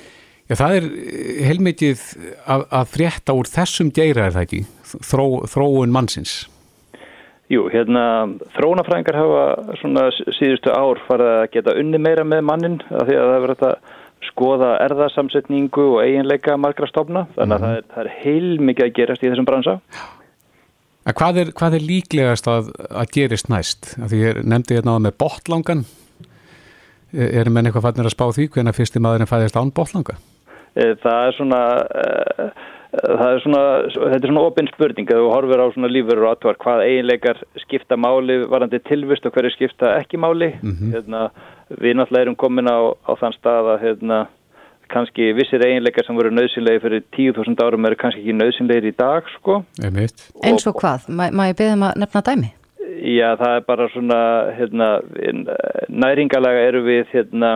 Já, það er eh, heilmikið að, að frétta úr þessum geyra er það ekki, Þró, þróun mannsins. Jú, hérna þróunafræðingar hafa svona síðustu ár farið að geta unni meira með mannin af því að það verður að skoða erðasamsetningu og eiginleika margra stofna, þannig að mm -hmm. það er, er heilmikið að gerast í þessum bransa. Hvað er, hvað er líklegast að, að gerist næst? Að því ég nefndi hérna á með botlangan erum menn eitthvað fannir að spá því hvernig fyrstum maðurinn fæðist án botlanga? Eh, það er svona uh, það er svona þetta er svona opinn spurning að þú horfir á svona lífur og aðtvar hvað eiginleikar skipta máli varandi tilvist og hverju skipta ekki máli mm -hmm. hérna, við náttúrulega erum komin á, á þann stað að hérna, kannski vissir eiginleikar sem voru nöðsynlegi fyrir 10.000 árum eru kannski ekki nöðsynlegir í dag sko. eins og hvað? Má, má ég beða maður um nefna dæmi? Já, það er bara svona hérna, næringalega eru við hérna,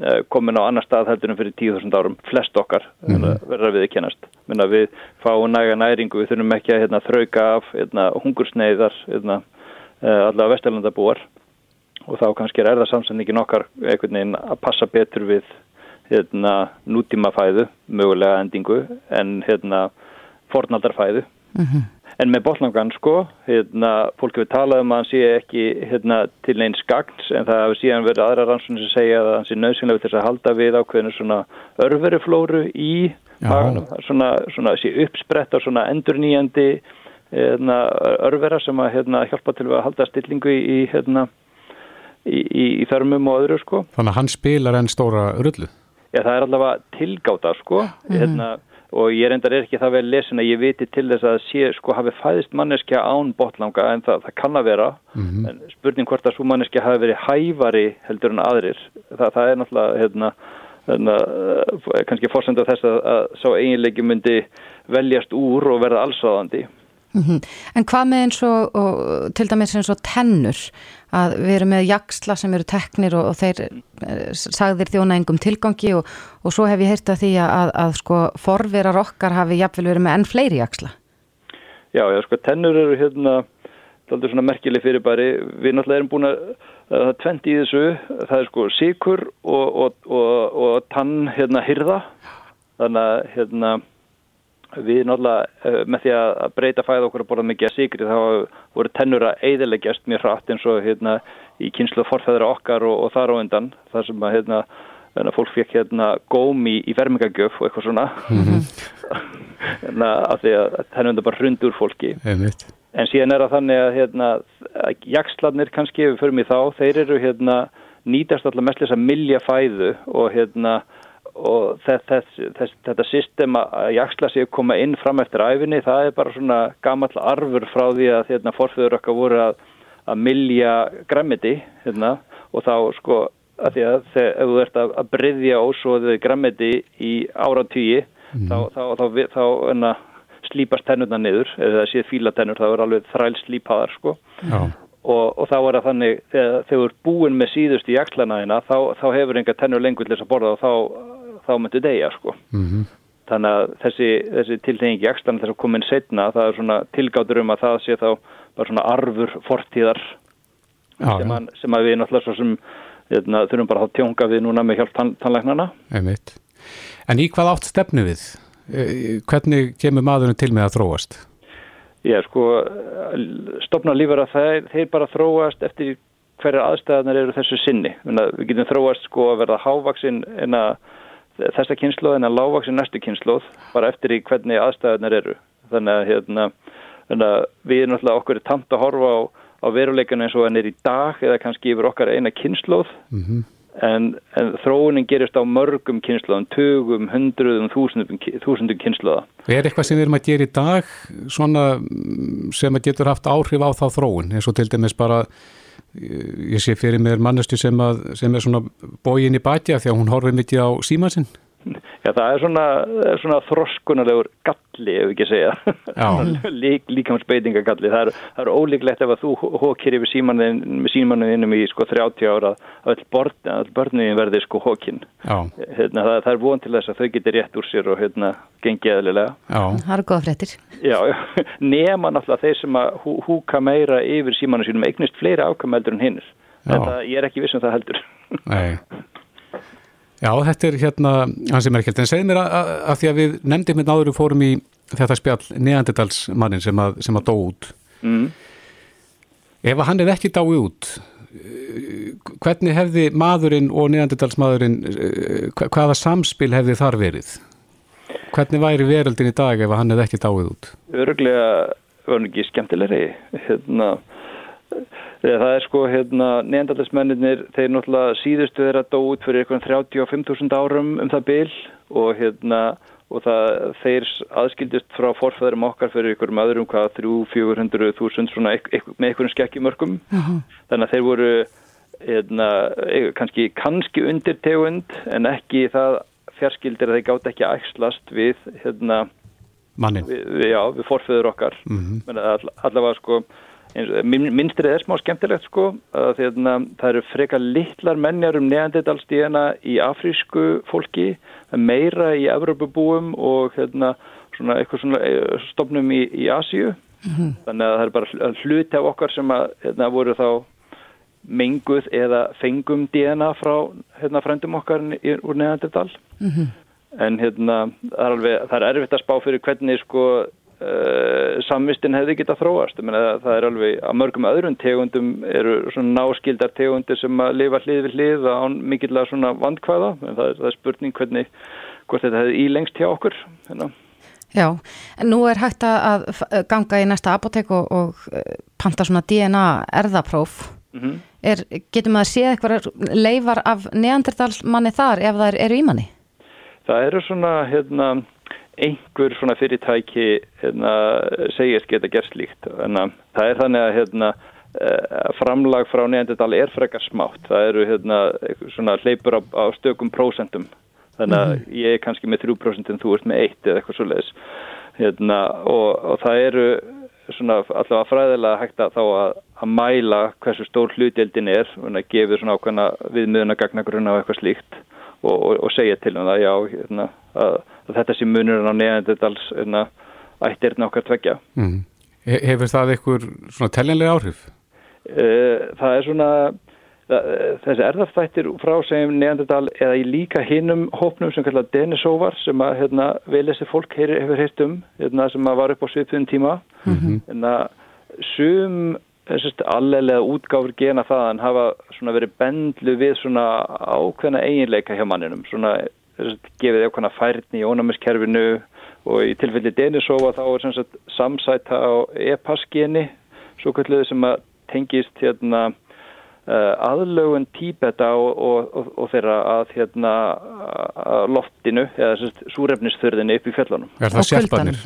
eh, komin á annar stað heldur en fyrir 10.000 árum, flest okkar mm -hmm. verður við að kennast. Minna, við fáum næga næringu, við þurfum ekki að hérna, þrauka af hérna, hungursneiðar hérna, eh, allavega vesturlandabúar og þá kannski er það samsendingin okkar einhvern veginn að passa betur við hérna, nútímafæðu, mögulega endingu en fornaldarfæðu. Mm -hmm. En með botlangan sko, hérna, fólk hefur talað um að hann sé ekki hérna, til einn skagns en það hefur síðan verið aðra rannsóknir sem segja að hann sé nöðsynlega til þess að halda við ákveðinu svona örveruflóru í haganum, svona, svona sé uppsprett á svona endurnýjandi hérna, örvera sem að hérna, hjálpa til að halda stillingu í, hérna, í, í, í þörmum og öðru sko. Þannig að hann spilar enn stóra rullu? Já, það er allavega tilgáta sko, mm -hmm og ég reyndar er ekki það vel lesin að ég viti til þess að sé sko hafi fæðist manneskja án botlanga en það, það kann að vera. Mm en spurning hvort að svo manneskja hafi verið hævari heldur en aðrir það, það er náttúrulega hérna, hérna, kannski fórsend af þess að, að sá eiginleiki myndi veljast úr og verða allsáðandi Mm -hmm. En hvað með eins og, og til dæmis eins og tennur að við erum með jaksla sem eru teknir og, og þeir eh, sagðir þjóna engum tilgangi og, og svo hef ég heyrt að því að, að, að sko forverar okkar hafi jafnvel verið með enn fleiri jaksla. Já, já, sko tennur eru hérna aldrei svona merkileg fyrirbæri við náttúrulega erum búin að það er tvent í þessu, það er sko síkur og tann hérna hyrða þannig að hérna við náttúrulega eh, með því að breyta fæða okkur að borða mikið að sigri þá voru tennur að eiðileggjast mjög hratt eins og hérna í kynslu forfæðra okkar og, og þar á undan þar sem að hérna fólk fekk hérna gómi í vermingagjöf og eitthvað svona mm -hmm. af því að tennum það bara hrund úr fólki Einmitt. en síðan er að þannig að hérna jaksladnir kannski ef við förum í þá þeir eru hérna nýtast alltaf mest þess að milja fæðu og hérna og þess, þess, þetta system að jaksla sig að koma inn fram eftir æfinni það er bara svona gammal arfur frá því að hérna, forföður okkar voru að, að milja græmiti hérna, og þá sko að því að þegar ef þú ert að, bryðja ósóðið græmiti í áratýji mm. þá, þá, þá, þá enna, slípast tennurna niður eða það sé fílatennur þá er alveg þræl slípaðar sko Já. Og, og þá er það þannig, þegar þau eru búin með síðust í jakslanaðina, þá, þá hefur enga tennur lengur til þess að borða og þá þá myndu degja sko. Mm -hmm. Þannig að þessi, þessi tilhengi ekstan þess að koma inn setna, það er svona tilgátur um að það sé þá bara svona arfur fortíðar Já, sem, að, sem að við náttúrulega svo sem hérna, þurfum bara að tjónga við núna með hjálp tann, tannleiknarna. Einmitt. En í hvað átt stefnu við? E, hvernig kemur maðurinn til með að þróast? Já, sko, stopna lífur að þeir, þeir bara þróast eftir hverja aðstæðanar eru þessu sinni. Við getum þróast sko að verða hávaksinn en að þessa kynnslóð en að lágvaksin næstu kynnslóð bara eftir í hvernig aðstæðunar eru þannig að, hérna, við erum náttúrulega okkur tamt að horfa á, á veruleikana eins og hann er í dag eða kannski yfir okkar eina kynnslóð mm -hmm. en, en þróunin gerist á mörgum kynnslóðum, tögum, hundruðum, þúsundum, þúsundum kynnslóða. Er eitthvað sem við erum að gera í dag svona sem að getur haft áhrif á þá þróun eins og til dæmis bara ég sé fyrir mér mannestu sem, að, sem er svona bógin í batja því að hún horfið mikið á símansinn Já, það er svona, svona þroskunarlegur galli, ef ekki segja. Lík, líkamsbeitingagalli. Það er, það er ólíklegt ef að þú hókir yfir símanuðinum í sko 30 ára að öll börniðin verði sko hókin. Hérna, það, það er von til þess að þau getur rétt úr sér og hérna, gengið eðlilega. Já. Það eru góða fréttir. Já, nema náttúrulega þeir sem að hú, húka meira yfir símanu sínum eignist fleiri ákameldur en hinnir. Þetta ég er ekki vissum það heldur. Nei. Já, þetta er hérna hans sem ekki held, en segð mér að, að, að því að við nefndum hérna áður og fórum í þetta spjall neanderdalsmannin sem að, sem að dó út. Mm. ef hann er ekki dáið út hvernig hefði maðurinn og neanderdalsmaðurinn hvaða samspil hefði þar verið? Hvernig væri veröldin í dag ef hann er ekki dáið út? Örglega var nú ekki skemmtilegri hérna það er sko hérna neandalismennir þeir náttúrulega síðustu þeirra dó út fyrir eitthvað 35.000 árum um það bil og hérna og það þeir aðskildist frá forfæðurum okkar fyrir ykkurum öðrum hvað 300-400.000 svona með ykkurum skekkjumörkum uh -huh. þannig að þeir voru hérna, kannski, kannski undir tegund en ekki það fjarskildir að þeir gátt ekki að ægslast við hérna mannin við, já, við forfæður okkar uh -huh. all, allavega sko minnstrið er smá skemmtilegt sko að hérna, það eru freka litlar mennjar um neandidalstíðana í afrísku fólki meira í Evropabúum og hérna, svona, eitthvað svona eh, stofnum í, í Asíu mm -hmm. þannig að það er bara hluti af okkar sem að hérna, voru þá menguð eða fengum DNA frá hérna, frendum okkar í, úr neandidal mm -hmm. en hérna það er, alveg, það er erfitt að spá fyrir hvernig sko Uh, samvistin hefði getað þróast Menna, það er alveg að mörgum öðrum tegundum eru svona náskildar tegundir sem að lifa hlið við hlið án mikillega svona vandkvæða það er, það er spurning hvernig hvort þetta hefði í lengst hjá okkur hérna. Já, en nú er hægt að ganga í næsta apotek og, og eh, panta svona DNA erðapróf mm -hmm. er, getur maður að sé eitthvað leifar af neandertalmanni þar ef það eru í manni? Það eru svona hérna einhver svona fyrirtæki hérna, segist geta gerst líkt en það er þannig að hérna, eh, framlag frá neðandidal er frekar smátt, það eru hérna, svona hleypur á, á stökum prósentum. Þannig að mm. ég er kannski með 3% en þú ert með 1 eða eitthvað svo leiðis hérna, og, og það eru svona allavega fræðilega hægt að þá að, að mæla hversu stór hlutildin er og gefið svona ákveðna viðmiðuna gagnagrunna og eitthvað slíkt og, og, og segja til um það já hérna, að að þetta sé munurinn á neðandetals ættirinn okkar tveggja. Mm. Hefur það einhver svona teljanlega áhrif? Uh, það er svona þessi erðaftættir frá segjum neðandedal eða í líka hinnum hópnum sem kallar Denisóvar sem að hérna, veilesi fólk heyri, hefur heilt um hérna, sem að var upp á sviðfjörn tíma mm -hmm. en að sum allega útgáfur gena það en hafa verið bendlu við svona ákveðna eiginleika hjá manninum svona gefið eitthvað færni í ónæmiskerfinu og í tilfelli Denisova þá er sagt, samsæta á e-passgeni svo kalluðu sem að tengist hérna, uh, aðlögun tíbeta og, og, og, og þeirra að hérna, að loftinu eða súrefnisþörðinu upp í fjöllunum. Er það selpanir?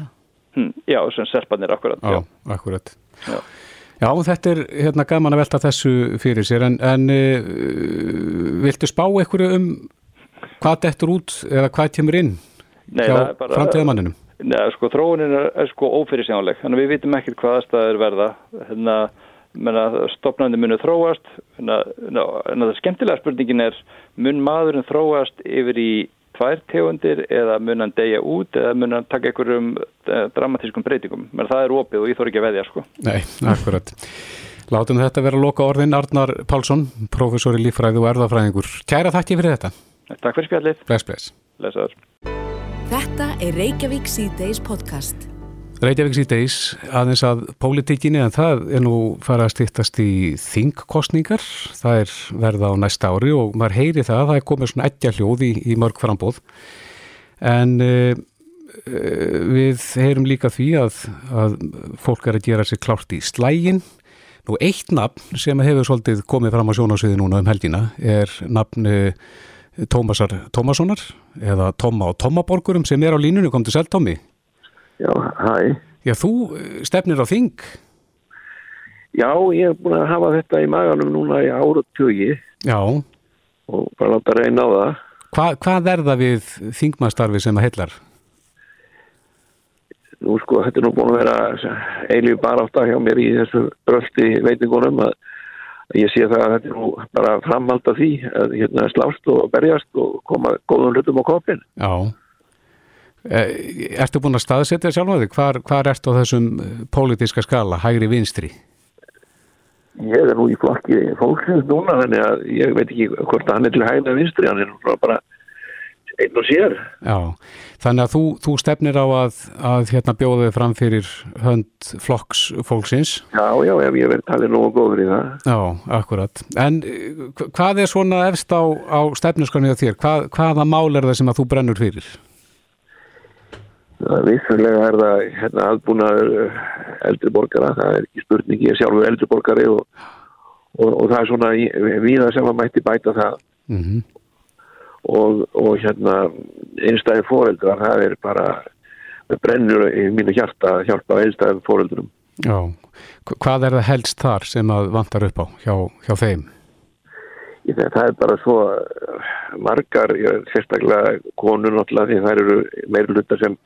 Hm, já, sem selpanir, akkurat. Já, já. akkurat. Já. Já, þetta er hérna gaman að velta þessu fyrir sér en, en uh, viltu spá einhverju um hvað dettur út eða hvað kemur inn Nei, hjá framtíðamanninum? Nei, sko, þróunin er, er sko ófyrirsjánleg, þannig að við vitum ekkert hvað aðstæður verða, hérna, menna, stopnandi munu þróast, hérna, en það skemmtilega spurningin er, mun maðurinn þróast yfir í tvær tegundir eða mun hann degja út eða mun hann taka einhverjum eh, dramatískum breytingum, menn það er opið og ég þór ekki að veðja, sko. Nei, akkurat. Látum þetta vera loka orðin Arnar Pálsson, professor í lífræði og erðafræðingur. Kæra þakki fyrir þetta. Takk fyrir spjallið. Bless, bless. Blessaður. Þetta er Reykjavík C-Days podcast. Reykjavík C-Days, aðeins að pólitíkinni, en það er nú fara að stýttast í þingkostningar. Það er verða á næsta ári og maður heyri það, það er komið svona ettja hljóð í, í mörg frambóð. En uh, við heyrum líka því að, að fólk er að gera sér klárt í slægin. Nú eitt nafn sem hefur svolítið komið fram á sjónásviði núna um helgina er nafn Tómasar Tómassonar eða Tóma og Tómaborgurum sem er á línunni, kom til selv Tómi Já, hæ. Já, þú eh, stefnir á þing? Já, ég hef búin að hafa þetta í maganum núna í áratögi Já. og bara láta reyna á það. Hva, Hvað er það við þingmastarfi sem að heillar? Nú sko, þetta er nú búin að vera eilíf bara átt að hjá mér í þessu bröldi veitingunum að ég sé það að þetta er nú bara framhald af því að hérna slást og berjast og koma góðum hlutum á kopin Já e, Ertu búin að staðsetja sjálf með þig? Hvar, hvar ertu á þessum pólitiska skala, hægri vinstri? Ég er nú í flokki fólksins núna þannig að ég veit ekki hvort hann er til hægna vinstri, hann er nú bara einn og sér. Já, þannig að þú, þú stefnir á að, að hérna bjóðið fram fyrir hönd flokks fólksins. Já, já, ef ég verði talið og góður í það. Já, akkurat. En hvað er svona efst á, á stefnuskaninu þér? Hvað, hvaða mál er það sem að þú brennur fyrir? Það vissulega er það hérna aðbúnaður eldri borgara, það er ekki spurning, ég er sjálfur eldri borgari og, og, og það er svona viða sem að mætti bæta það mm -hmm. Og, og hérna einstæði fóreldrar, það er bara brennur í mínu hjarta að hjálpa einstæði fóreldrum. Já, hvað er það helst þar sem að vantar upp á hjá, hjá þeim? Það er bara svo margar, sérstaklega konur náttúrulega því það eru meira hlutar sem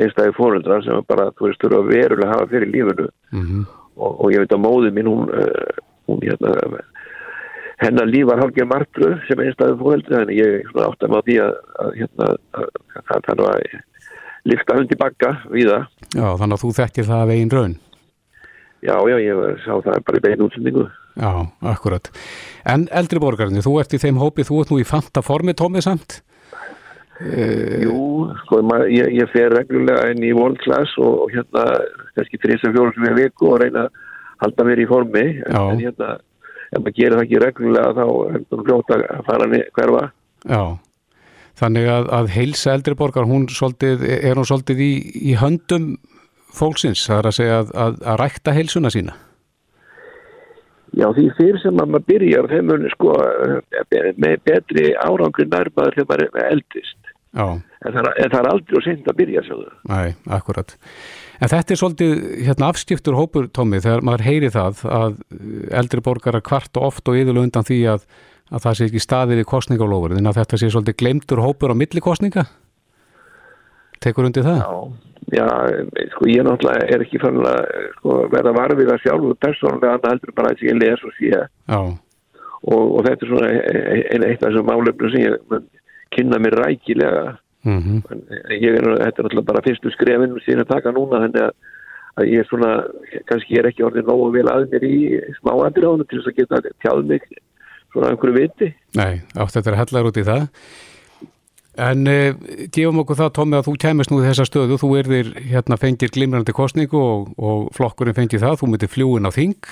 einstæði fóröldra sem bara, þú veist, verulega að hafa fyrir lífunu mm -hmm. og, og ég veit að móði mín, hún, uh, hún hérna, hennar líf var hálfgeir margru sem einstæði fóröldra, en ég átti að má því að, að hérna, að lifta hundi bakka við það. Já, þannig að þú þekkir það af einn raun. Já, já, ég sá það bara í beinu útsendingu. Já, akkurat. En eldri borgarni, þú ert í þeim hópi, þú ert nú í fanta formi tómið samt? Uh, Jú, sko, maður, ég, ég fer reglulega inn í world class og, og hérna kannski 3-4 sem ég viku og reyna að halda mér í formi en, en hérna, ef maður gerir það ekki reglulega þá er það fljóta að fara hverfa. Já, þannig að, að heilsa eldri borgar, hún svolítið, er hún svolítið í, í höndum fólksins, það er að segja að, að, að rækta heilsuna sína? Já, því fyrir sem maður byrjar þeim munir sko með betri árangur nærmaður þegar maður eldist en það, en það er aldrei sent að byrja sjóðu. Næ, akkurat. En þetta er svolítið hérna, afskiptur hópur, Tómi, þegar maður heyri það að eldri borgara kvart og oft og yfirlega undan því að, að það sé ekki staðið í kostningalofur, en að þetta sé svolítið glemtur hópur á millikostninga? Tekur undir það? Já, já, sko ég náttúrulega er ekki fann að sko, verða varfið að sjálf og persónulega annað heldur bara að ég les og sé og, og þetta er svona einn eitt af þessum málefnum sem ég kynna mér rækilega. Mm -hmm. ég er, þetta er náttúrulega bara fyrstu skrefin síðan að taka núna þannig að, að ég er svona, kannski ég er ekki orðin nógu vel að mér í smáandir á hann til þess að geta tjáð mig svona einhverju viti. Nei, átt þetta er hellar út í það. En eh, gefum okkur það, Tómi, að þú kemist nú í þessa stöðu, þú erðir hérna fengir glimrandi kostningu og, og flokkurinn fengir það, þú myndir fljúin á þing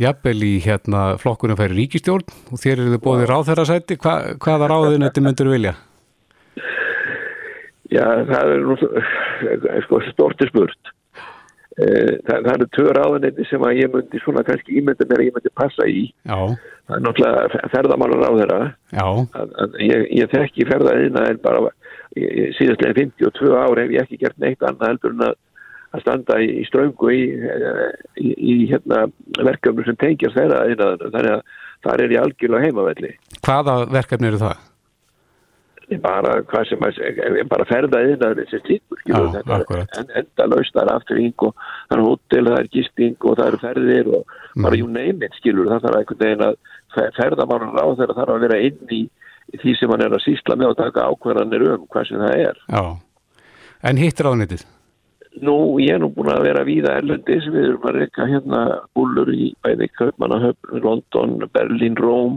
jafnvel í hérna flokkunum færi ríkistjórn og þér eru þið bóðið ráðherrasæti. Hva, hvaða ráðin þetta myndur vilja? Já, það er nú sko, storti spurt. Eh, það, það eru tvö ráðinni sem að ég myndi svona kannski ímynda mér að ég myndi passa í. Já. það er náttúrulega ferðamálar ráðherra ég, ég þekki ferðaðina en bara síðastlega 52 ári hef ég ekki gert neitt annað heldur en að að standa í, í ströngu í, í, í hérna, verkefnum sem tengjast þeirra þannig að það er í algjörlega heimavelli. Hvaða verkefni eru það? Bara hvað sem að, bara ferða yfir þessi slíkur en enda lausnar afturring og það er hótel, það er gisting og það eru ferðir og mm. bara jú neyminn skilur það þarf einhvern veginn að ferða mann á þeirra þarf að vera inn í því sem hann er að sísla með og taka ákvarðanir um hvað sem það er. Já, en hittir á nettið? Nú, ég er nú búin að vera víða erlendis, við erum að reyka hérna búlur í bæði Kaupmannahöfn, London, Berlin, Róm,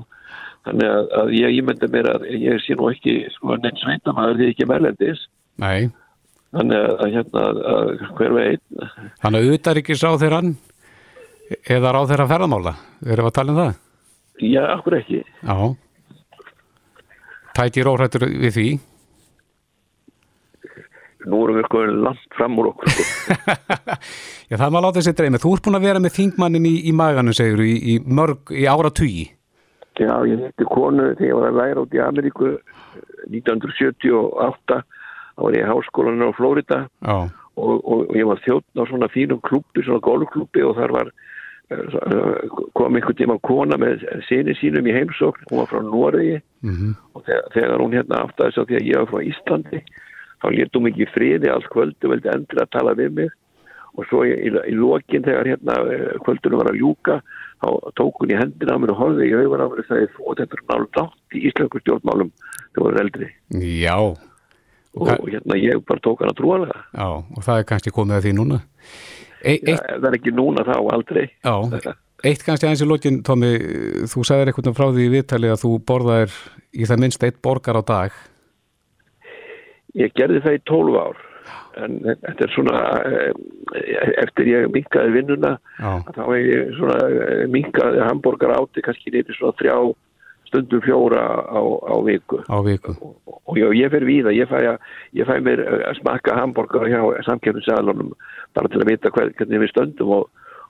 þannig að, að ég ímynda mér að ég sé nú ekki sko neins veitamæður því ekki erlendis. Nei. Þannig að, að hérna, að hver veit. Þannig að auðvitað er ekki sá þeirra eða ráð þeirra ferðamála, erum við að tala um það? Já, okkur ekki. Já. Tæti rórættur við því? Nú erum við sko langt fram úr okkur sko. Já það maður láta þessi dreymi þú ert búin að vera með þingmannin í, í maganum segur í, í mörg, í ára tugi Já ég hitti konu þegar ég var að læra út í Ameríku 1978 þá var ég í háskólaninu á Flórida og, og, og ég var þjóttn á svona fínum klubbi, svona golfklubbi og þar var eh, kom einhvern tíma kona með sinni sínum í heimsókn, hún var frá Noregi. Mm -hmm. og þegar, þegar hún hérna aftaði svo því að ég var frá Íslandi þá léttum ekki friði alls kvöldu veldi endur að tala við mig. Og svo í, í, í lokin þegar hérna eh, kvöldunum var að ljúka þá tók hún í hendina á mér og horfið í auðvara á mér og sagði og þetta er náttúrulega dátt í íslensku stjórnmálum þegar er eldri. Já. Og, og hérna ég bara tók hann að trúalega Já og það er kannski komið að því núna. E Já, það er ekki núna þá aldrei. Já. Eitt kannski aðeins í lokin, Tómi, þú sagðir eitthvað frá því viðtali að þú borðaðir í það minnst eitt borgar á dag Ég gerði það í 12 ár en þetta er svona eh, eftir ég minkaði vinnuna Já. þá hef ég svona eh, minkaði hambúrgar áti kannski neyri svona þrjá stundum fjóra á, á viku. Á viku. Og, og ég, ég fer við það, ég fæ, að, ég fæ mér að smakka hambúrgar hjá samkjöfninsæðalunum bara til að vita hver, hvernig við stöndum og,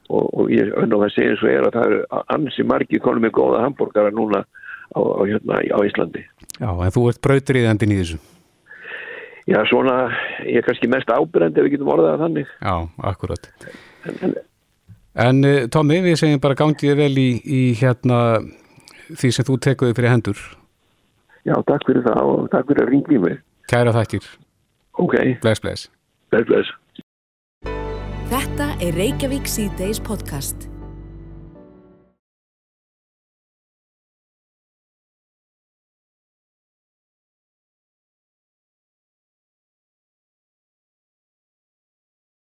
og, og ég önn og það segir svo er að það eru ansi margi konum með góða hambúrgara núna á, hérna, á Íslandi. Já, en þú ert brautriðandin í þessu. Já, svona, ég er kannski mest ábyrgandi ef við getum orðað þannig. Já, akkurat. En, en, en Tómi, við segjum bara gangið vel í, í hérna því sem þú tekuði fyrir hendur. Já, takk fyrir það og takk fyrir að ringi mig. Kæra þakkir. Ok. Bless, bless. Bless, bless. Þetta er Reykjavík C-Days podcast.